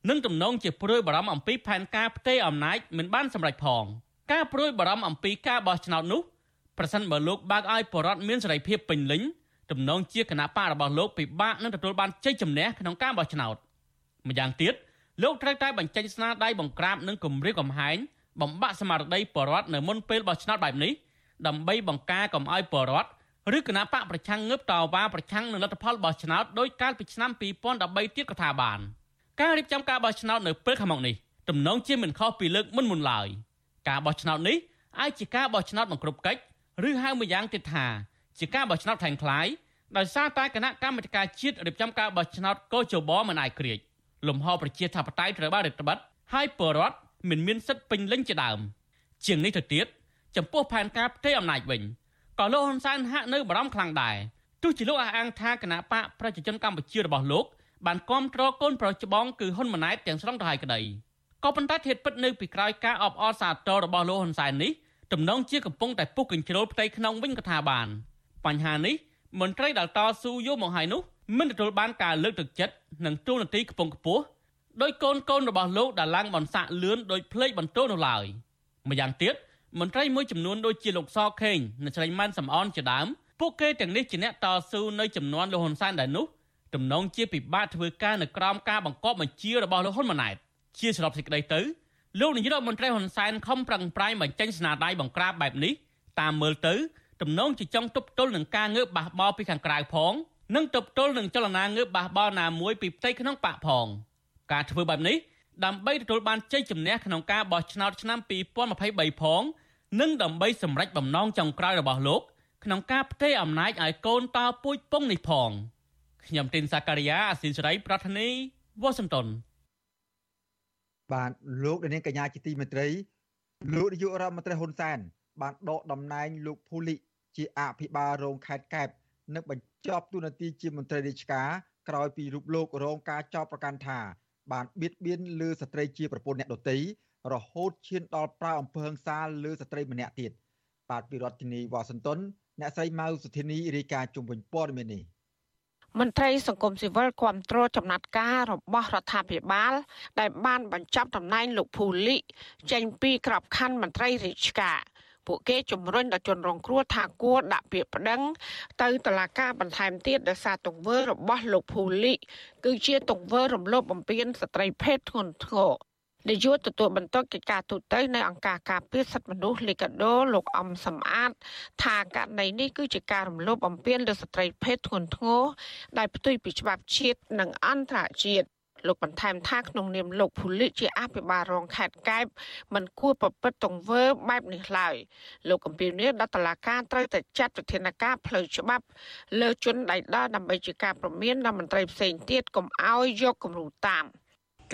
និងទំនងជាព្រួយបារម្ភអំពីផែនការផ្ទេរអំណាចមិនបានសម្រេចផងការព្រួយបារម្ភអំពីការបោះឆ្នោតនោះប្រសិនបើលោកបើកឲ្យបរដ្ឋមានសេរីភាពពេញលេញ ទំនងជាគណៈបករបស់លោកពិបាកនឹងទទួលបានជ័យជំនះក្នុងការបោះឆ្នោតម្យ៉ាងទៀតលោកត្រូវតែបញ្ចេញស្នាដៃបង្ក្រាបនិងគម្រាមកំហែងបំបាក់ស្មារតីបរដ្ឋនៅមុនពេលបោះឆ្នោតបែបនេះដើម្បីបង្ការកុំឲ្យបរដ្ឋឬគណៈបកប្រឆាំងងើបតវ៉ាប្រឆាំងនឹងលទ្ធផលបោះឆ្នោតដោយកាលពីឆ្នាំ2013ទៀតក៏ថាបានការរៀបចំការបោះឆ្នោតនៅពេលខាងមុខនេះទំនងជាមិនខុសពីលើកមុនមុនឡើយការបោះឆ្នោតនេះអាចជាការបោះឆ្នោតបង្ក្រប់កិច្ចឬហៅម្យ៉ាងទៀតថា ជាការបោះឆ្នោតថែងខ្ល้ายដោយសារតែគណៈកម្មាធិការជាតិរៀបចំការបោះឆ្នោតកោជបមិនអាចក្រៀកលំហប្រជាធិបតេយ្យត្រូវបានរដ្ឋបတ်ហើយពលរដ្ឋមិនមានសិទ្ធិពេញលេញជាដើមជាងនេះទៅទៀតចំពោះផែនការផ្ទៃអំណាចវិញក៏លោកហ៊ុនសែនហាក់នៅបារម្ភខ្លាំងដែរទោះជាលោកអះអាងថាគណៈបកប្រជាជនកម្ពុជារបស់លោកបានគាំទ្រកូនប្រុសច្បងគឺហ៊ុនម៉ាណែតទាំងស្រុងទៅហើយក្តីក៏ប៉ុន្តែធៀបពិតនៅពីក្រោយការអបអរសាទររបស់លោកហ៊ុនសែននេះទំនងជាកំពុងតែពុះកញ្ជ្រោលផ្ទៃក្នុងវិញក៏ថាបាន បញ្ហានេះមន្ត្រីដែលតស៊ូយកមកហើយនោះមិនទទួលបានការលើកទឹកចិត្តនិងទូនាទីខ្ពង់ខ្ពស់ដោយកូនកូនរបស់លោកដែលឡើងបន្សាក់លឿនដោយភ្លេចបន្ទោនោះឡើយម្យ៉ាងទៀតមន្ត្រីមួយចំនួនដូចជាលោកសខេងនិងស្រីម៉ាន់សំអនជាដើមពួកគេទាំងនេះជាអ្នកតស៊ូនៅចំនួនលោកហ៊ុនសែនដែរនោះទំនងជាពិបាកធ្វើការនៅក្រោមការបង្គាប់បញ្ជារបស់លោកហ៊ុនម៉ាណែតជាសរុបសេចក្តីទៅលោកនាយករដ្ឋមន្ត្រីហ៊ុនសែនខំប្រឹងប្រែងបញ្ចេញស្នាដៃបង្ក្រាបបែបនេះតាមមើលទៅ ទំនងជាចង់ទប់ទល់នឹងការងើបបះបោពីខាងក្រៅផងនិងទប់ទល់នឹងចលនាងើបបះបោណាមួយពីផ្ទៃក្នុងបកផង ការធ្វើបែបនេះដើម្បីទទួលបានជ័យជំនះក្នុងការបោះឆ្នោតឆ្នាំ2023ផងនិងដើម្បីសម្រេចបំណងចុងក្រោយរបស់លោក ក្នុងការផ្ទេរអំណាចឲ្យកូនតោពូជពងនេះផងខ្ញុំទីនសាការីយ៉ាអស៊ីសេរីប្រធានីវ៉ាស៊ីនតោនបាទលោកនាងកញ្ញាជាទីមេត្រីលោកនាយករដ្ឋមន្ត្រីហ៊ុនសែនបានដកតំណែងលោកភូលី ជាអភិបាលរងខេត្តកែបនិងបញ្ចប់ទូនាទីជាមន្ត្រីរាជការក្រោយពីរូបលោករងការចោទប្រកាន់ថាបានបៀតបៀនលើស្ត្រីជាប្រពន្ធអ្នកដតីរហូតឈានដល់ប្រើអំពើហិង្សាលើស្ត្រីម្នាក់ទៀតបាទពីរដ្ឋធានីវ៉ាស៊ីនតោនអ្នកស្រីម៉ៅសុធានីរាយការណ៍ជុំវិញព័ត៌មាននេះមន្ត្រីសង្គមស៊ីវិលគ្រប់គ្រងចំណាត់ការរបស់រដ្ឋាភិបាល ដែលបានបញ្ចប់តំណែងលោកភូលីចេញពីក្របខ័ណ្ឌមន្ត្រីរាជការ ពួកគេជំរុញដល់ជនរងគ្រោះថាគួរដាក់ពាក្យប្តឹង ទៅតុលាការបន្ថែមទៀតដោយសារទង្វើរបស់លោកភូលីគឺជាទង្វើរំលោភបំពានស្ត្រីភេទធ្ងន់ធ្ងរនាយកទទួលបន្ទុកកិច្ចការទូតទៅនៅអង្គការការពារសិទ្ធិមនុស្សលីកាដូលោកអំសំអាត ថាករណីនេះគឺជាការរំលោភបំពានលើស្ត្រីភេទធ្ងន់ធ្ងរដែលផ្ទុយពីច្បាប់ជាតិនិងអន្តរជាតិ លោកបន្ថែមថាក្នុងនាមលោកភូលិជាអភិបាលរងខេត្តកែបមិនគួរប្រព្រឹត្តទង្វើបែបនេះឡើយលោកកំពីនេះដល់តឡាការត្រូវតែចាត់វិធានការផ្លូវច្បាប់ លើជនដៃដល់ដើម្បីជាការប្រមានដល់មន្ត្រីផ្សេងទៀតកុំឲ្យយកគំរូតាម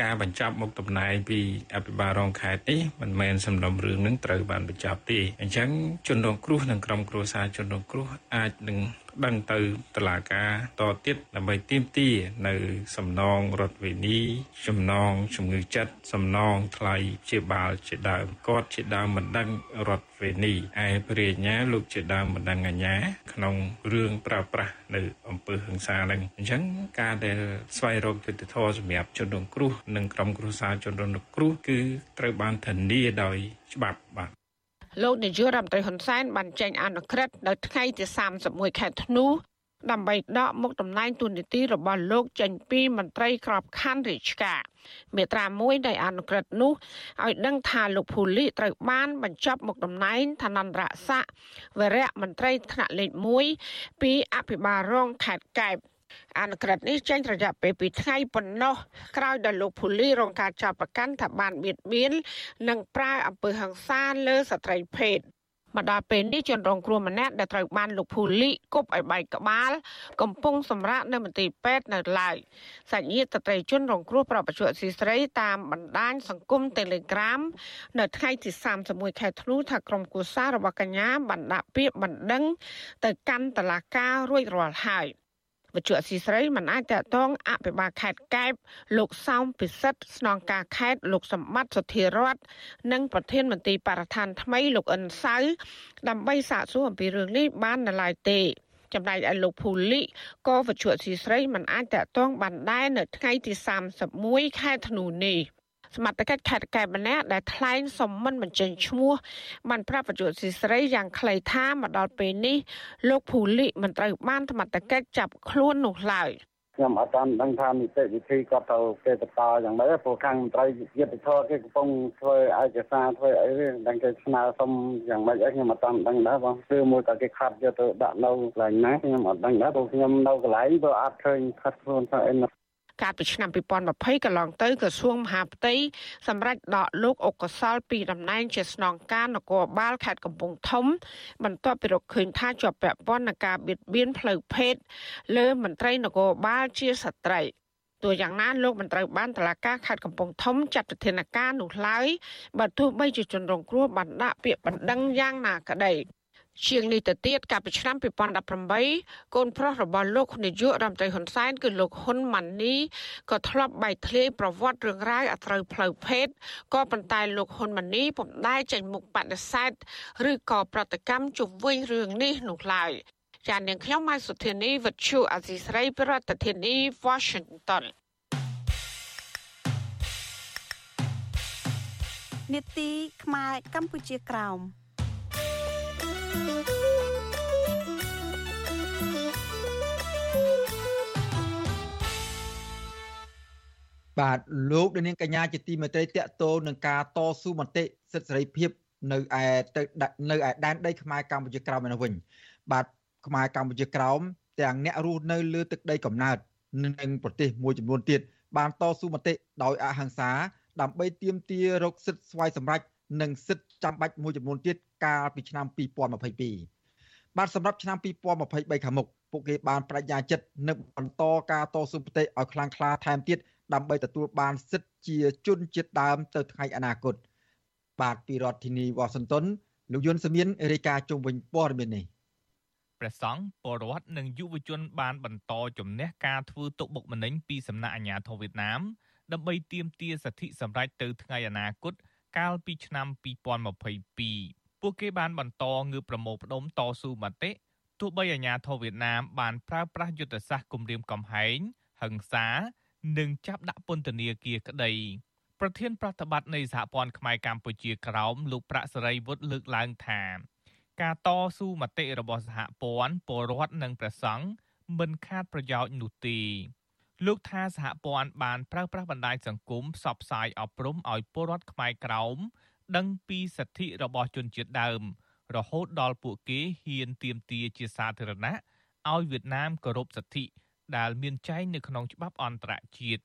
ការបញ្ចប់មុខតំណែងពីអភិបាលរងខេត្តនេះមិនមែនសំណុំរឿងនឹងត្រូវបានបញ្ចប់ទេអញ្ចឹងជនរងគ្រោះនិងក្រុមគ្រួសារជនរងគ្រោះអាចនឹង ដឹងទៅតុលាការតទៀតដើម្បីទាមទារនៅសំណងរដ្ឋវិនីសំណងជំងឺចិត្តសំណងថ្លៃជាបាលជាដើមគាត់ជាដើមមិនដឹងរដ្ឋវិនីឯព្រះរាជញាលោកជាដើមមិនដឹងអាញាក្នុងរឿងប្រើប្រាស់នៅអំពើហិង្សានឹងអញ្ចឹងការដែលស្វែងរកយុត្តិធម៌សម្រាប់ជនរងគ្រោះនិងក្រុមគ្រួសារជនរងគ្រោះគឺត្រូវបានធានាដោយច្បាប់បាទ លោកនាយករដ្ឋមន្ត្រីហ៊ុនសែនបានចេញអនុក្រឹត្យនៅថ្ងៃទី31ខែធ្នូដើម្បីដកមុខតំណែងទូនីតិរបស់លោកចេញពីមន្ត្រីក្របខ័ណ្ឌរាជការមេត្រាមួយនៃអនុក្រឹត្យនោះឲ្យដឹងថាលោកភូលីត្រូវបានបញ្ចប់មុខតំណែងឋានន្តរស័ក្តិវរៈមន្ត្រីថ្នាក់លេខ1ពីអភិបាលរងខេត្តកែប អនុក្រឹត្យនេះចេញរយៈពេល2ថ្ងៃប៉ុណ្ណោះក្រោយដែលលោកភូលីរងការចាប់ប្រកាន់ថាបានបៀតបៀននិងប្រើអំពើហិង្សាលើស្ត្រីភេទមកដល់ពេលនេះជនរងគ្រោះម្នាក់ដែលត្រូវបានលោកភូលីគប់ឲ្យបែកក្បាល កំពុងសម្រាកនៅមន្ទីរពេទ្យនៅឡើយសាច់ញាតិតត្រីជនរងគ្រោះប្រពន្ធស៊ីស្រីតាមបណ្ដាញសង្គម Telegram នៅថ្ងៃទី31ខែធ្នូថាក្រុមគូសាររបស់កញ្ញាបានដាក់ពាក្យបណ្ដឹងទៅកាន់តុលាការរួចរាល់ហើយ។ វិទ្យុអសីស្រីមិនអាចតតងអភិបាលខេត្តកែបលោកសោមពិសិដ្ឋស្នងការខេត្តលោកសម្បត្តិសុធារតនិងប្រធានមន្ត្រីបរិស្ថានថ្មីលោកអិនសៅដើម្បីសាកសួរអំពីរឿងនេះបាននៅឡើយទេចំណែកឯលោកភូលីក៏វិទ្យុអសីស្រីមិនអាចតតងបានដែរនៅថ្ងៃទី31ខែធ្នូនេះ សមត្ថកិច្ចខេត្តកែបម្នាក់ដែលថ្លែងសុំមិនបញ្ចេញឈ្មោះបានប្រាប់បច្ចុប្បន្នស៊ីស្រីយ៉ាងខ្លីថាមកដល់ពេលនេះលោកភូលីមិនត្រូវបានសមត្ថកិច្ចចាប់ខ្លួននោះឡើយខ្ញុំអត់តាមដឹងថានីតិវិធីគាត់ទៅគេបន្តយ៉ាងម៉េចព្រោះខាងមន្ត្រីយុទ្ធធរគេកំពុងធ្វើឯកសារធ្វើអីដឹងគេស្នើសុំយ៉ាងម៉េចអីខ្ញុំអត់តាមដឹងដែរបងគឺមួយតែគេខាត់យកទៅដាក់នៅកន្លែងណាខ្ញុំអត់ដឹងដែរព្រោះខ្ញុំនៅកន្លែងព្រោះអត់ឃើញខាត់ខ្លួនថាអី កាលពីឆ្នាំ2020កន្លងទៅក្រសួងមហាផ្ទៃសម្រាប់ដកលោកអុកសលពីតំណែងជាស្នងការនគរបាលខេត្តកំពង់ធំ បន្ទាប់ពីរកឃើញថាជាប់ពាក់ព័ន្ធនឹងការបៀតបៀនផ្លូវភេទលើមន្ត្រីនគរបាលជាស្ត្រីទោះយ៉ាងណាលោកមិនត្រូវបានតឡាការខេត្តកំពង់ធំចាត់វិធានការនោះឡើយបើទោះបីជាជនរងគ្រោះបានដាក់ពាក្យបណ្ដឹងយ៉ាងណាក្តី ជាងនេះទៅទៀតកាលពីឆ្នាំ2018កូនប្រុសរបស់លោកនាយករដ្ឋមន្ត្រីហ៊ុនសែនគឺលោកហ៊ុនម៉ានីក៏ធ្លាប់បែកធ្លាយប្រវត្តិរឿងរ៉ាវអត្រូវផ្លូវភេទក៏ប៉ុន្តែលោកហ៊ុនម៉ានីពុំដែលចេញមុខបដិសេធឬក៏ប្រតិកម្មជុំវិញរឿងនេះនោះឡើយចាននាងខ្ញុំម៉ៃសុធានីវិទ្យុអាស៊ីស្រីប្រធានាធិបតី Washington នេតិខ្មែរកម្ពុជាក្រោម បាទលោកនាងកញ្ញាជាទីមេត្រីតកតោនឹងការតស៊ូមតិសិទ្ធិសេរីភាពនៅឯទៅនៅឯដែនដីខ្មែរកម្ពុជាក្រោមឯនោះវិញ បាទខ្មែរកម្ពុជាក្រោមទាំងអ្នករស់នៅលើទឹកដីកំណើតនិងប្រទេសមួយចំនួនទៀតបានតស៊ូមតិដោយអហិង្សាដើម្បីទាមទាររកសិទ្ធិស្វ័យសម្រេចនិងសិទ្ធិចាំបាច់មួយចំនួនទៀតកាលពីឆ្នាំ2022បាទសម្រាប់ឆ្នាំ2023ខាងមុខពួកគេបានបដិញ្ញាចិត្តនឹងបន្តការតស៊ូមតិឲ្យខ្លាំងក្លាថែមទៀត ដើម្បីទទួលបានសិទ្ធិជាជនជាតិដើមទៅថ្ងៃអនាគតបាទពីរដ្ឋធានីវ៉ាស៊ីនតោនលោកយុនសមៀនរាយការណ៍ជុំវិញព័ត៌មាននេះព្រះសង្ឃពលរដ្ឋនិងយុវជន បានបន្តជំនះការធ្វើទុកបុកម្នេញពីសំណាក់អាជ្ញាធរវៀតណាមដើម្បីទាមទារសិទ្ធិសម្រេចទៅថ្ងៃអនាគតកាលពីឆ្នាំ2022ពួកគេបានបន្តងើបប្រមូលផ្ដុំតស៊ូមតិទោះបីអាញាធរវៀតណាមបានប្រើប្រាស់យុទ្ធសាស្ត្រគំរាមកំហែងហិង្សា និងចាប់ដាក់ពន្ធនាគារក្តីប្រធានប្រតិបត្តិនៃសហព័ន្ធខ្មែរកម្ពុជាក្រោមលោកប្រាក់សេរីវុឌ្ឍលើកឡើងថា ការតស៊ូមតិរបស់សហព័ន្ធពលរដ្ឋនិងព្រះសង្ឃមិនខាតប្រយោជន៍នោះទេលោកថាសហព័ន្ធបានប្រើប្រាស់បណ្ដាញសង្គមផ្សព្វផ្សាយអប់រំឲ្យពលរដ្ឋខ្មែរក្រោមដឹងពីសិទ្ធិរបស់ជនជាតិដើម រហូតដល់ពួកគេហ៊ានទាមទារជាសាធារណៈឲ្យវៀតណាមគោរពសិទ្ធិ ដែលមានចែងនៅក្នុងច្បាប់អន្តរជាតិ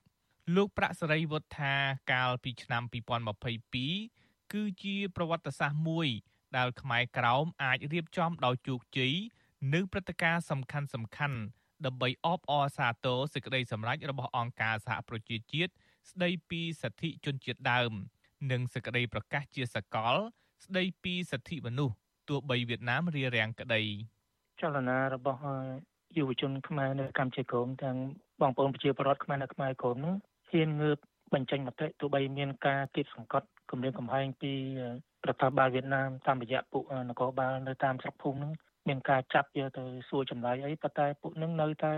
លោកប្រាក់សេរីវុឌ្ឍថាកាលពីឆ្នាំ2022គឺជាប្រវត្តិសាស្ត្រមួយ ដែលខ្មែរក្រោមអាចរៀបចំដោយជោគជ័យនៅព្រឹត្តិការណ៍សំខាន់សំខាន់ដើម្បីអបអរសាទរសេចក្តីសម្រេចរបស់អង្គការសហប្រជាជាតិស្តីពីសិទ្ធិជនជាតិដើម និងសេចក្តីប្រកាសជាសកល ស្តីពីសិទ្ធិមនុស្សទោះបីវៀតណាមរារាំងក្តីចលនារបស់ យុវជនខ្មែរនៅកម្ពុជាក្រមទាំងបងប្អូនប្រជាពលរដ្ឋខ្មែរនៅខ្មែរក្រមនោះហ៊ានងើបបញ្ចេញមតិទោះបីមានការគៀបសង្កត់គម្រាមកំហែងពីរដ្ឋាភិបាលវៀតណាមតាមរយៈពួកនគរបាលនៅតាមស្រុកភូមិនោះមានការចាប់យកទៅសួរចម្លើយអីប៉ុន្តែពួកនឹងនៅតែ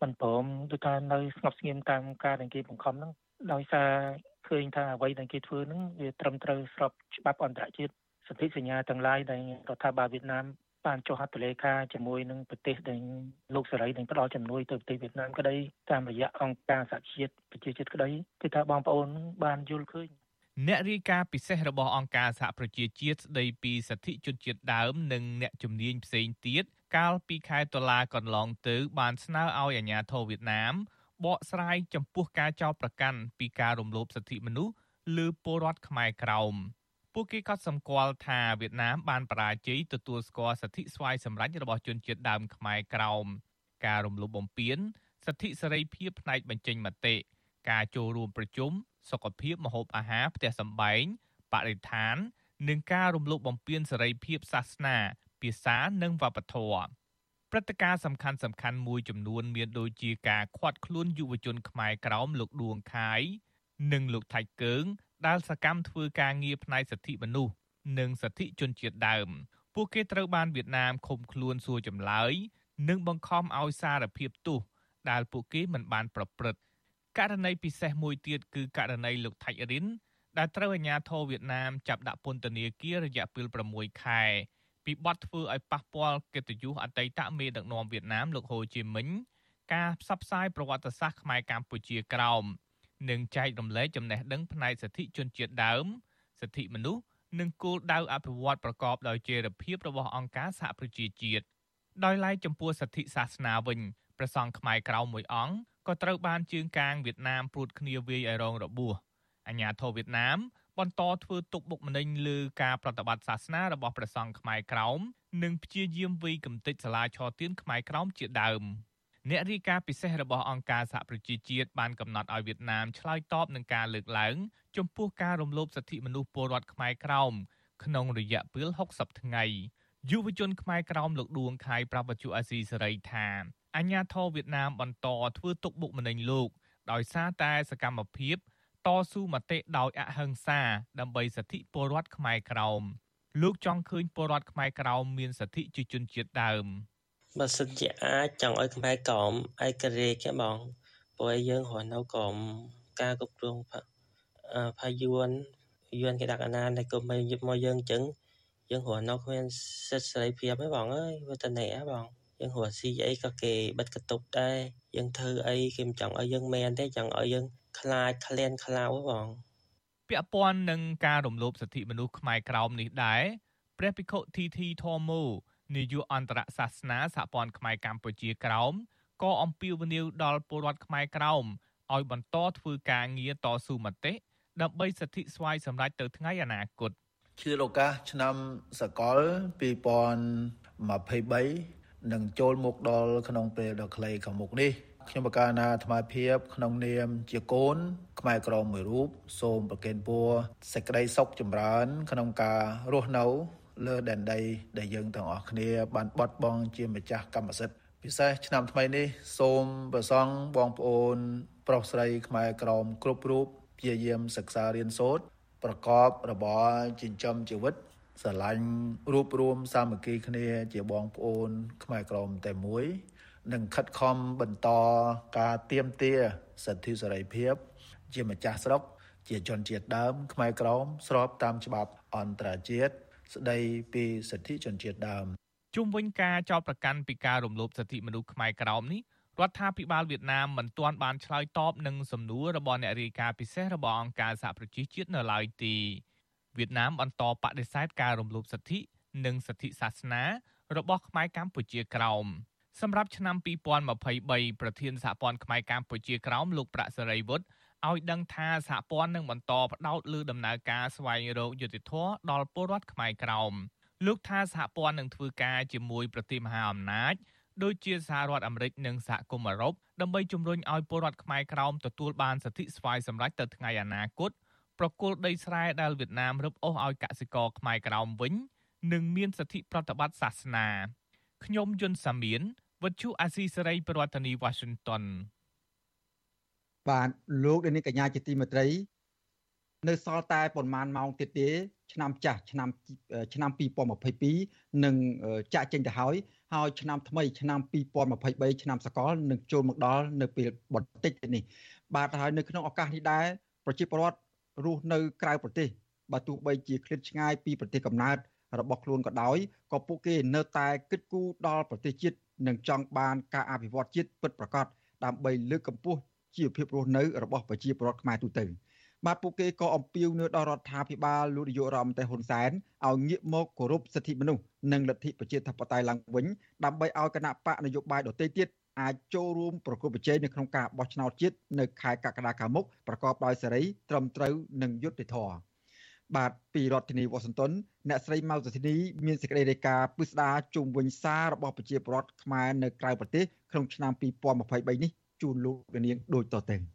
មិនព្រមឬថានៅស្ងប់ស្ងៀមតាមការដែលគេបង្ខំហ្នឹងដោយសារឃើញថាអ្វីដែលគេធ្វើហ្នឹងវាត្រឹមត្រូវស្របច្បាប់អន្តរជាតិសន្ធិសញ្ញាទាំងឡាយដែលរដ្ឋាភិបាលវៀតណាម បានចុះហត្ថលេខាជាមួយនឹងប្រទេសដែលលោកសេរីដែលផ្ដល់ជំនួយទៅប្រទេសវៀតណាមក្តីតាមរយៈអង្គការសហជាតិប្រជាជាតិក្តីគឺថាបងប្អូនបានយល់ឃើញអ្នករាយការណ៍ពិសេសរបស់អង្គការសហប្រជាជាតិស្ដីពីសិទ្ធិជនជាតិដើមនិងអ្នកជំនាញផ្សេងទៀតកាលពីខែតុលាកន្លងទៅ បានស្នើឲ្យអាជ្ញាធរវៀតណាមបកស្រាយចំពោះការចោទប្រកាន់ពីការរំលោភសិទ្ធិមនុស្សលើពលរដ្ឋខ្មែរក្រោម ពួកគេក៏សម្គាល់ថាវៀតណាមបានបរាជ័យទទួលស្គាល់សិទ្ធិស្វ័យសម្រេចរបស់ជនជាតិដើមខ្មែរក្រោមការរំលោភបំពានសិទ្ធិសេរីភាពផ្នែកបញ្ចេញមតិការចូលរួមប្រជុំសុខភាពម្ហូបអាហារផ្ទះសម្បែងបរិស្ថាន និងការរំលោភបំពានសេរីភាពសាសនា ភាសានិងវប្បធម៌ព្រឹត្តិការណ៍សំខាន់សំខាន់មួយចំនួនមានដូចជាការឃាត់ខ្លួនយុវជនខ្មែរក្រោមលោកដួងខាយនិងលោកថៃកើង ដែលសកម្មធ្វើការងារផ្នែកសិទ្ធិមនុស្សនិងសិទ្ធិជនជាតិដើម ពួកគេត្រូវបានវៀតណាមឃុំខ្លួនសួរចម្លើយនិងបង្ខំឲ្យសារភាពទោសដែលពួកគេមិនបានប្រព្រឹត្តករណីពិសេសមួយទៀតគឺករណីលោកថៃរិនដែលត្រូវអាជ្ញាធរវៀតណាមចាប់ដាក់ពន្ធនាគាររយៈពេល6ខែពីបទធ្វើឲ្យប៉ះពាល់កិត្តិយសអតីតមេដឹកនាំវៀតណាមលោកហូជីមិញការផ្សព្វផ្សាយប្រវត្តិសាស្ត្រខ្មែរកម្ពុជាក្រោម និងចែករំលែកចំណេះដឹងផ្នែកសិទ្ធិជនជាតិដើមសិទ្ធិមនុស្សនិងគោលដៅអភិវឌ្ឍប្រកបដោយចីរភាពរបស់អង្គការសហប្រជាជាតិដោយឡែកចំពោះសិទ្ធិសាសនាវិញព្រះសង្ឃខ្មែរក្រៅមួយអង្គក៏ត្រូវបានជើងកាងវៀតណាមព្រួតគ្នាវាយឲ្យរងរបួសអាញាធរវៀតណាមបន្តធ្វើទុកបុកម្នេញលើការប្រតិបត្តិសាសនារបស់ព្រះសង្ឃខ្មែរក្រោមនិងព្យាយាមវិយកំទេចសាលាឆទានខ្មែរក្រោមជាដើម អ្នករាយការណ៍ពិសេសរបស់អង្គការសហប្រជាជាតិបានកំណត់ឲ្យវៀតណាមឆ្លើយតបនឹងការលើកឡើងចំពោះការរំលោភសិទ្ធិមនុស្សពលរដ្ឋខ្មែរក្រោមក្នុងរយៈពេល60ថ្ងៃយុវជនខ្មែរក្រោមលោកដួងខៃប្រាប់បច្ចុប្បន្នអាស៊ីសេរីថាអញ្ញាធរវៀតណាមបន្តធ្វើទុកបុកម្នេញលោកដោយសារតែសកម្មភាពតស៊ូមតិដោយអហិង្សាដើម្បីសិទ្ធិពលរដ្ឋខ្មែរក្រោមលោកចង់ឃើញពលរដ្ឋខ្មែរក្រោមមានសិទ្ធិជាជនជាតិដើម បើសិនជាអាចចង់ឲ្យខ្មែរក្រោមឯករាជ្យគេបងព្រោះយើងរស់នៅក្រោមការគ្រប់គ្រងផាយួនយួនគេដាក់អាណាតែក៏មិនមកយើងអញ្ចឹងយើងរស់នៅគ្មានសិទ្ធិសេរីភាពទេបងអើយវាទៅណែបងយើងរស់ស៊ីអីក៏គេបិទកតុបដែរយើងធ្វើអីគេមិនចង់ឲ្យយើងមែនទេចង់ឲ្យយើងខ្លាចក្លៀនខ្លៅបងពាក់ព័ន្ធនឹងការរំលោភសិទ្ធិមនុស្សខ្មែរក្រោមនេះដែរព្រះភិក្ខុធីធីធម្មូ នាយកអន្តរសាសនាសហព័ន្ធខ្មែរកម្ពុជាក្រោមក៏អំពាវនាវដល់ពលរដ្ឋខ្មែរក្រោមឲ្យបន្តធ្វើការងារតស៊ូមតិដើម្បីសិទ្ធិស្វ័យសម្រេចទៅថ្ងៃអនាគតឈឿឱកាសឆ្នាំសកល2023នឹងចូលមុខដល់ក្នុងពេលដ៏ខ្លីខាងមុខនេះខ្ញុំបកាណាអាត្មាភាពក្នុងនាមជាកូនខ្មែរក្រមមួយរូបសូមប្រគេនពរសេចក្តីសុខចម្រើន ក្នុងការរស់នៅ លើដែនដីដែលយើងទាំងអស់គ្នា បានបត់បង់ជាម្ចាស់កម្មសិទ្ធិពិសេសឆ្នាំថ្មីនេះសូមប្រសង់បងប្អូន ប្រុសស្រីខ្មែរក្រមគ្រប់រូបព្យាយាមសិក្សារៀនសូត្រប្រកបរបរចិញ្ចឹមជីវិតស្រឡាញ់រួបរวมសាមគ្គីគ្នាជាបងប្អូន ខ្មែរក្រមតែមួយនិងខិតខំបន្តការទៀមទាសិទ្ធិសេរីភាព ជាម្ចាស់ស្រុក ជាជនជាតិដើមខ្មែរក្រមស្របតាមច្បាប់អន្តរជាតិ ស្ដីពីសិទ្ធិជនជាតិដើមជុំវិញការចោទប្រកាន់ពីការរំលោភសិទ្ធិមនុស្សខ្មែរក្រោមនេះរដ្ឋាភិបាលវៀតណាមមិនទាន់បានឆ្លើយតបនឹងសំណួររបស់អ្នករាយការណ៍ពិសេសរបស់អង្គការសហប្រជាជាតិនៅឡើយទេវៀតណាមបន្តបដិសេធការរំលោភសិទ្ធិនិងសិទ្ធិសាសនារបស់ខ្មែរកម្ពុជាក្រោមសម្រាប់ឆ្នាំ2023ប្រធានសហព័ន្ធខ្មែរកម្ពុជាក្រោមលោកប្រាក់សេរីវុឌ្ឍ ឲ្យដឹងថាសហព័ន្ធនឹងបន្តផ្ដោតលើដំណើរការស្វែងរកយុត្តិធម៌ដល់ពលរដ្ឋខ្មែរក្រោមលោកថាសហព័ន្ធនឹងធ្វើការជាមួយប្រទេសមហាអំណាចដូចជាសហរដ្ឋអាមេរិកនិងសហគមន៍អឺរ៉ុបដើម្បីជំរុញឲ្យពលរដ្ឋខ្មែរក្រោមទទួលបានសិទ្ធិស្វ័យសម្រេចទៅថ្ងៃអនាគតប្រគល់ដីស្រែដែលវៀតណាមរឹបអូសឲ្យកសិករខ្មែរក្រោមវិញនិងមានសិទ្ធិប្រតិបត្តិសាសនាខ្ញុំយុនសាមៀនវិទ្យុអាស៊ីសេរីប្រធានាធិបតី Washington បាទលោកនាងកញ្ញាជាទីមេត្រី នៅសល់តែប្រហែលម៉ោងទៀតទេ ឆ្នាំចាស់ឆ្នាំឆ្នាំ2022នឹងចាក់ចេញទៅហើយហើយឆ្នាំថ្មីឆ្នាំ2023ឆ្នាំសកលនឹងចូលមកដល់នៅពេលបន្តិចទេនេះបាទហើយនៅក្នុងឱកាសនេះដែរប្រជាពលរដ្ឋរស់នៅក្រៅប្រទេសបើទោះបីជាឃ្លាតឆ្ងាយពីប្រទេសកំណើតរបស់ខ្លួនក៏ដោយក៏ពួកគេនៅតែគិតគូរដល់ប្រទេសជាតិនិងចង់បានការអភិវឌ្ឍជាតិពិតប្រាកដដើម្បីលើកកម្ពស់ ជីវភាពរស់នៅរបស់ប្រជាពលរដ្ឋខ្មែរទូទៅបាទពួកគេក៏អំពាវនាវដល់រដ្ឋាភិបាលលោកនាយករដ្ឋមន្ត្រីហ៊ុនសែនឲ្យងាកមកគោរពសិទ្ធិមនុស្សនិងលទ្ធិប្រជាធិបតេយ្យឡើងវិញដើម្បីឲ្យគណៈបកនយោបាយដទៃទៀតអាចចូលរួមប្រគល់ប្រជែងនៅក្នុងការបោះឆ្នោតជាតិនៅខែកក្កដាខាងមុខប្រកបដោយសេរីត្រឹមត្រូវនិងយុត្តិធម៌បាទពីរដ្ឋធានីវ៉ាស៊ីនតោនអ្នកស្រីម៉ៅសុធីនីមានសេចក្តីរាយការណ៍ពិស្ដារជុំវិញសាររបស់ប្រជាពលរដ្ឋខ្មែរនៅក្រៅប្រទេសក្នុងឆ្នាំ2023នេះ ជូនលោកនាងដូចតទៅ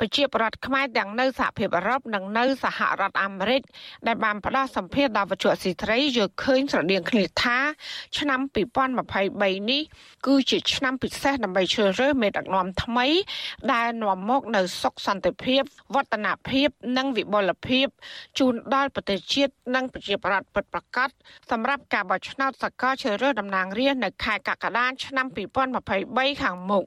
ប្រជាប្រដ្ឋខ្មែរទាំងនៅសហភាពអឺរ៉ុបនិងនៅសហរដ្ឋអាមេរិកដែលបានផ្ដល់សម្ភារដល់វិទ្យុស៊ីត្រីយល់ឃើញស្រដៀងគ្នាថា ឆ្នាំ2023នេះគឺជាឆ្នាំពិសេសដើម្បីជ្រើសរើសមេដឹកនាំថ្មី ដែលនាំមកនូវសុខសន្តិភាពវឌ្ឍនភាព និងវិបុលភាពជូនដល់ប្រទេសជាតិនិងប្រជាប្រដ្ឋពិតប្រាកដសម្រាប់ការបោះឆ្នោតសកលជ្រើសរើសតំណាងរាស្ត្រនៅខែកក្កដាឆ្នាំ2023ខាងមុខ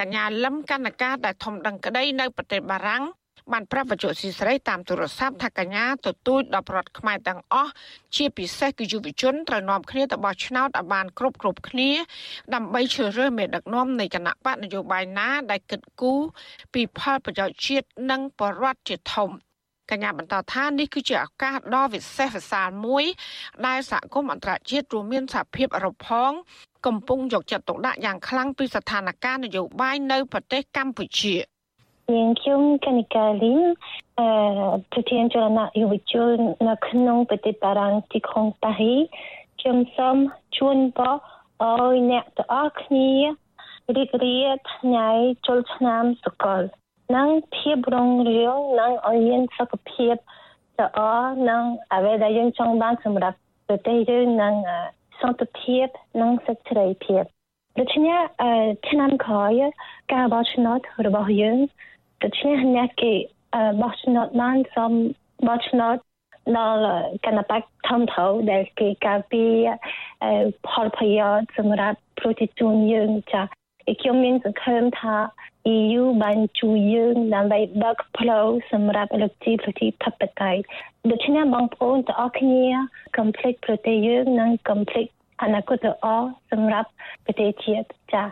កញ្ញាលឹមកណ្ណការដែលធំដឹងក្តីនៅប្រទេសបារាំងបានប្រាប់វិទ្យុស៊ីស្រីតាមទូរស័ព្ទថាកញ្ញាទទូចដល់ប្រដ្ឋខ្មែរទាំងអស់ជាពិសេសគឺយុវជនត្រូវនាំគ្នាទៅបោះឆ្នោតឲ្យបានគ្រប់គ្រប់គ្នា ដើម្បីជ្រើសរើសមេដឹកនាំនៃគណៈបកនយោបាយណាដែលគិតគូរពីផលប្រយោជន៍ជាតិនិងបរដ្ឋជាធំ កញ្ញាបន្តថានេះគឺជាឱកាសដ៏វិសេសវិសាលមួយ ដែលសហគមន៍អន្តរជាតិរួមមានសហភាពអឺរ៉ុបផងកំពុងយកចិត្តទុកដាក់យ៉ាងខ្លាំងពីស្ថានភាពនយោបាយនៅប្រទេសកម្ពុជាយើងខ្ញុំកនិកាលីនអឺប្រធានចលនាយុវជននៅក្នុងប្រទេសបារាំងទីក្រុងប៉ារីខ្ញុំសូមជូនពរឲ្យអ្នកទាំងអស់គ្នារីករាយថ្ងៃចូលឆ្នាំសកល និងភាពរុងរឿងនិងឲ្យមានសុខភាពល្អនិងអ្វីដែលយើងចង់បានសម្រាប់ប្រទេសយើងនិងសន្តិភាពនិងសេចក្តីភាពដូច្នេះឆ្នាំក្រោយការបោះឆ្នោតរបស់យើងដូច្នេះអ្នកគេបោះឆ្នោតបានសូមបោះឆ្នោតដល់គណៈបកធំធៅដែលគេការពារផលប្រយោជន៍សម្រាប់ប្រជាជនយើងចាខ្ញុំមានសង្ឃឹមថា EU បានជួយយើងដើម្បីដឹកផ្លូវសម្រាប់លទ្ធិប្រជាធិបតេយ្យដូច្នេះបងប្អូនទាំងអស់គ្នាកុំភ្លេចប្រទេសយើងនិងកុំភ្លេចអនាគតល្អសម្រាប់ប្រទេសជាតិចា៎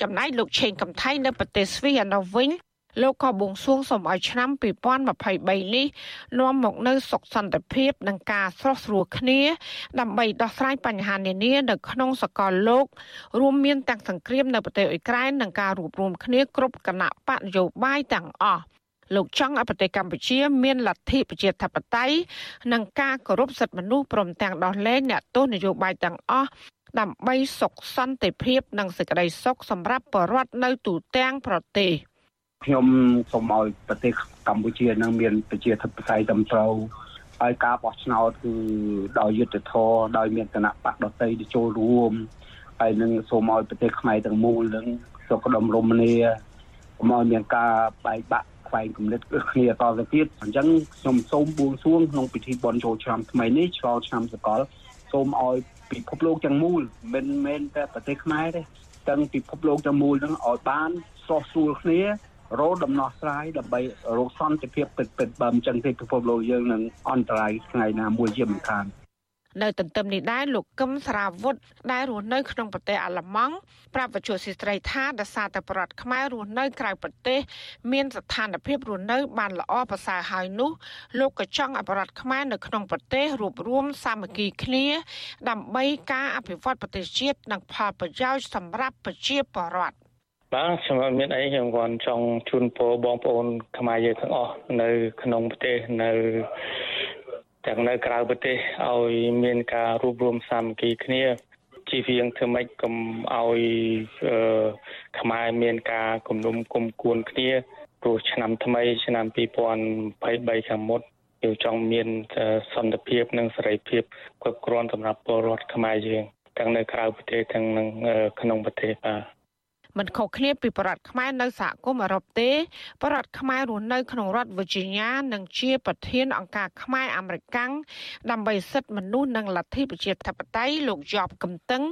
ចំណែកលោកឆេងកំថៃនៅប្រទេសស្វីសឯណោះវិញ លោកក៏បួងសួងសូមឲ្យឆ្នាំ2023នេះនាំមកនូវសុខសន្តិភាពនិងការស្រស់ស្រួលគ្នា ដើម្បីដោះស្រាយបញ្ហានានានៅក្នុងសកលលោក រួមមានទាំងសង្គ្រាមនៅប្រទេសអ៊ុយក្រែននិងការរួបរวมគ្នាគ្រប់គណៈបកនយោបាយទាំងអស់លោកចង់ឲ្យប្រទេសកម្ពុជា មានលទ្ធិប្រជាធិបតេយ្យនិងការគោរពសិទ្ធិមនុស្សព្រមទាំងដោះលែងអ្នកទោសនយោបាយទាំងអស់ដើម្បីសុខសន្តិភាពនិងសេចក្តីសុខសម្រាប់ប្រជាពលរដ្ឋនៅទូទាំងប្រទេស។ ខ្ញុំសូមឲ្យប្រទេសកម្ពុជានឹងមានប្រជាធិបតេយ្យត្រឹមត្រូវហើយការបោះឆ្នោតគឺដោយយុត្តិធម៌ដោយមានគណៈបកដតីទៅចូលរួមហើយនឹងសូមឲ្យប្រទេសខ្មែរទាំងមូលនឹងសុខដុមរមនាកុំឲ្យមានការបែកបាក់ខ្វែងគំនិតគ្នាតទៅទៀតអញ្ចឹងខ្ញុំសូមបួងសួងក្នុងពិធីបុណ្យចូលឆ្នាំថ្មីនេះឆ្លងឆ្នាំសកលសូមឲ្យពិភពលោកទាំងមូលមិនមែនតែប្រទេសខ្មែរទេទាំងពិភពលោកទាំងមូលនឹងឲ្យបានស្រស់ស្រួលគ្នា រោដំណោះស្រាយដើម្បីរកសន្តិភាពពិតពិតបើមិនចឹងទេពិភពលោកយើងនឹងអន្តរាយថ្ងៃណាមួយជាមិនខាននៅទន្ទឹមនេះដែរលោកកឹមស្រាវុធដែលរស់នៅក្នុងប្រទេសអាល្លឺម៉ង់ប្រាប់វិទ្យុស៊ីស្រីថាដសារតែប្រដ្ឋខ្មែររស់នៅក្រៅប្រទេស មានស្ថានភាពរស់នៅបានល្អប្រសើរហើយនោះលោកក៏ចង់ឲ្យប្រដ្ឋខ្មែរនៅក្នុងប្រទេសរួបរวมសាមគ្គីគ្នា ដើម្បីការអភិវឌ្ឍប្រទេសជាតិនិងផលប្រយោជន៍សម្រាប់ប្រជាពលរដ្ឋ បាទខ្ញុំអត់មានអីខ្ញុំគ្រាន់ចង់ជូនពរបងប្អូនខ្មែរយើងទាំងអស់នៅ ក្នុងប្រទេសនៅទាំងនៅក្រៅប្រទេសឲ្យមានការរួបរวมសាមគ្គីគ្នាជីវៀងធ្វើម៉េចកុំឲ្យខ្មែរមានការគំនុំគុំគួនគ្នាព្រោះឆ្នាំថ្មី ឆ្នាំ2023ខាងមុខយើងចង់មានសន្តិភាព និងសេរីភាពគ្រប់គ្រាន់សម្រាប់ពលរដ្ឋខ្មែរយើងទាំងនៅក្រៅប្រទេសទាំងក្នុងប្រទេសបាទ មិនខុសគ្នាពីបរដ្ឋខ្មែរនៅសហគមន៍អឺរ៉ុបទេបរដ្ឋខ្មែររស់នៅក្នុងរដ្ឋ Virginia និងជាប្រធានអង្គការខ្មែរអាមេរិកាំងដើម្បីសិទ្ធិមនុស្សនិងលទ្ធិប្រជាធិបតេយ្យលោកយ៉បកំតឹង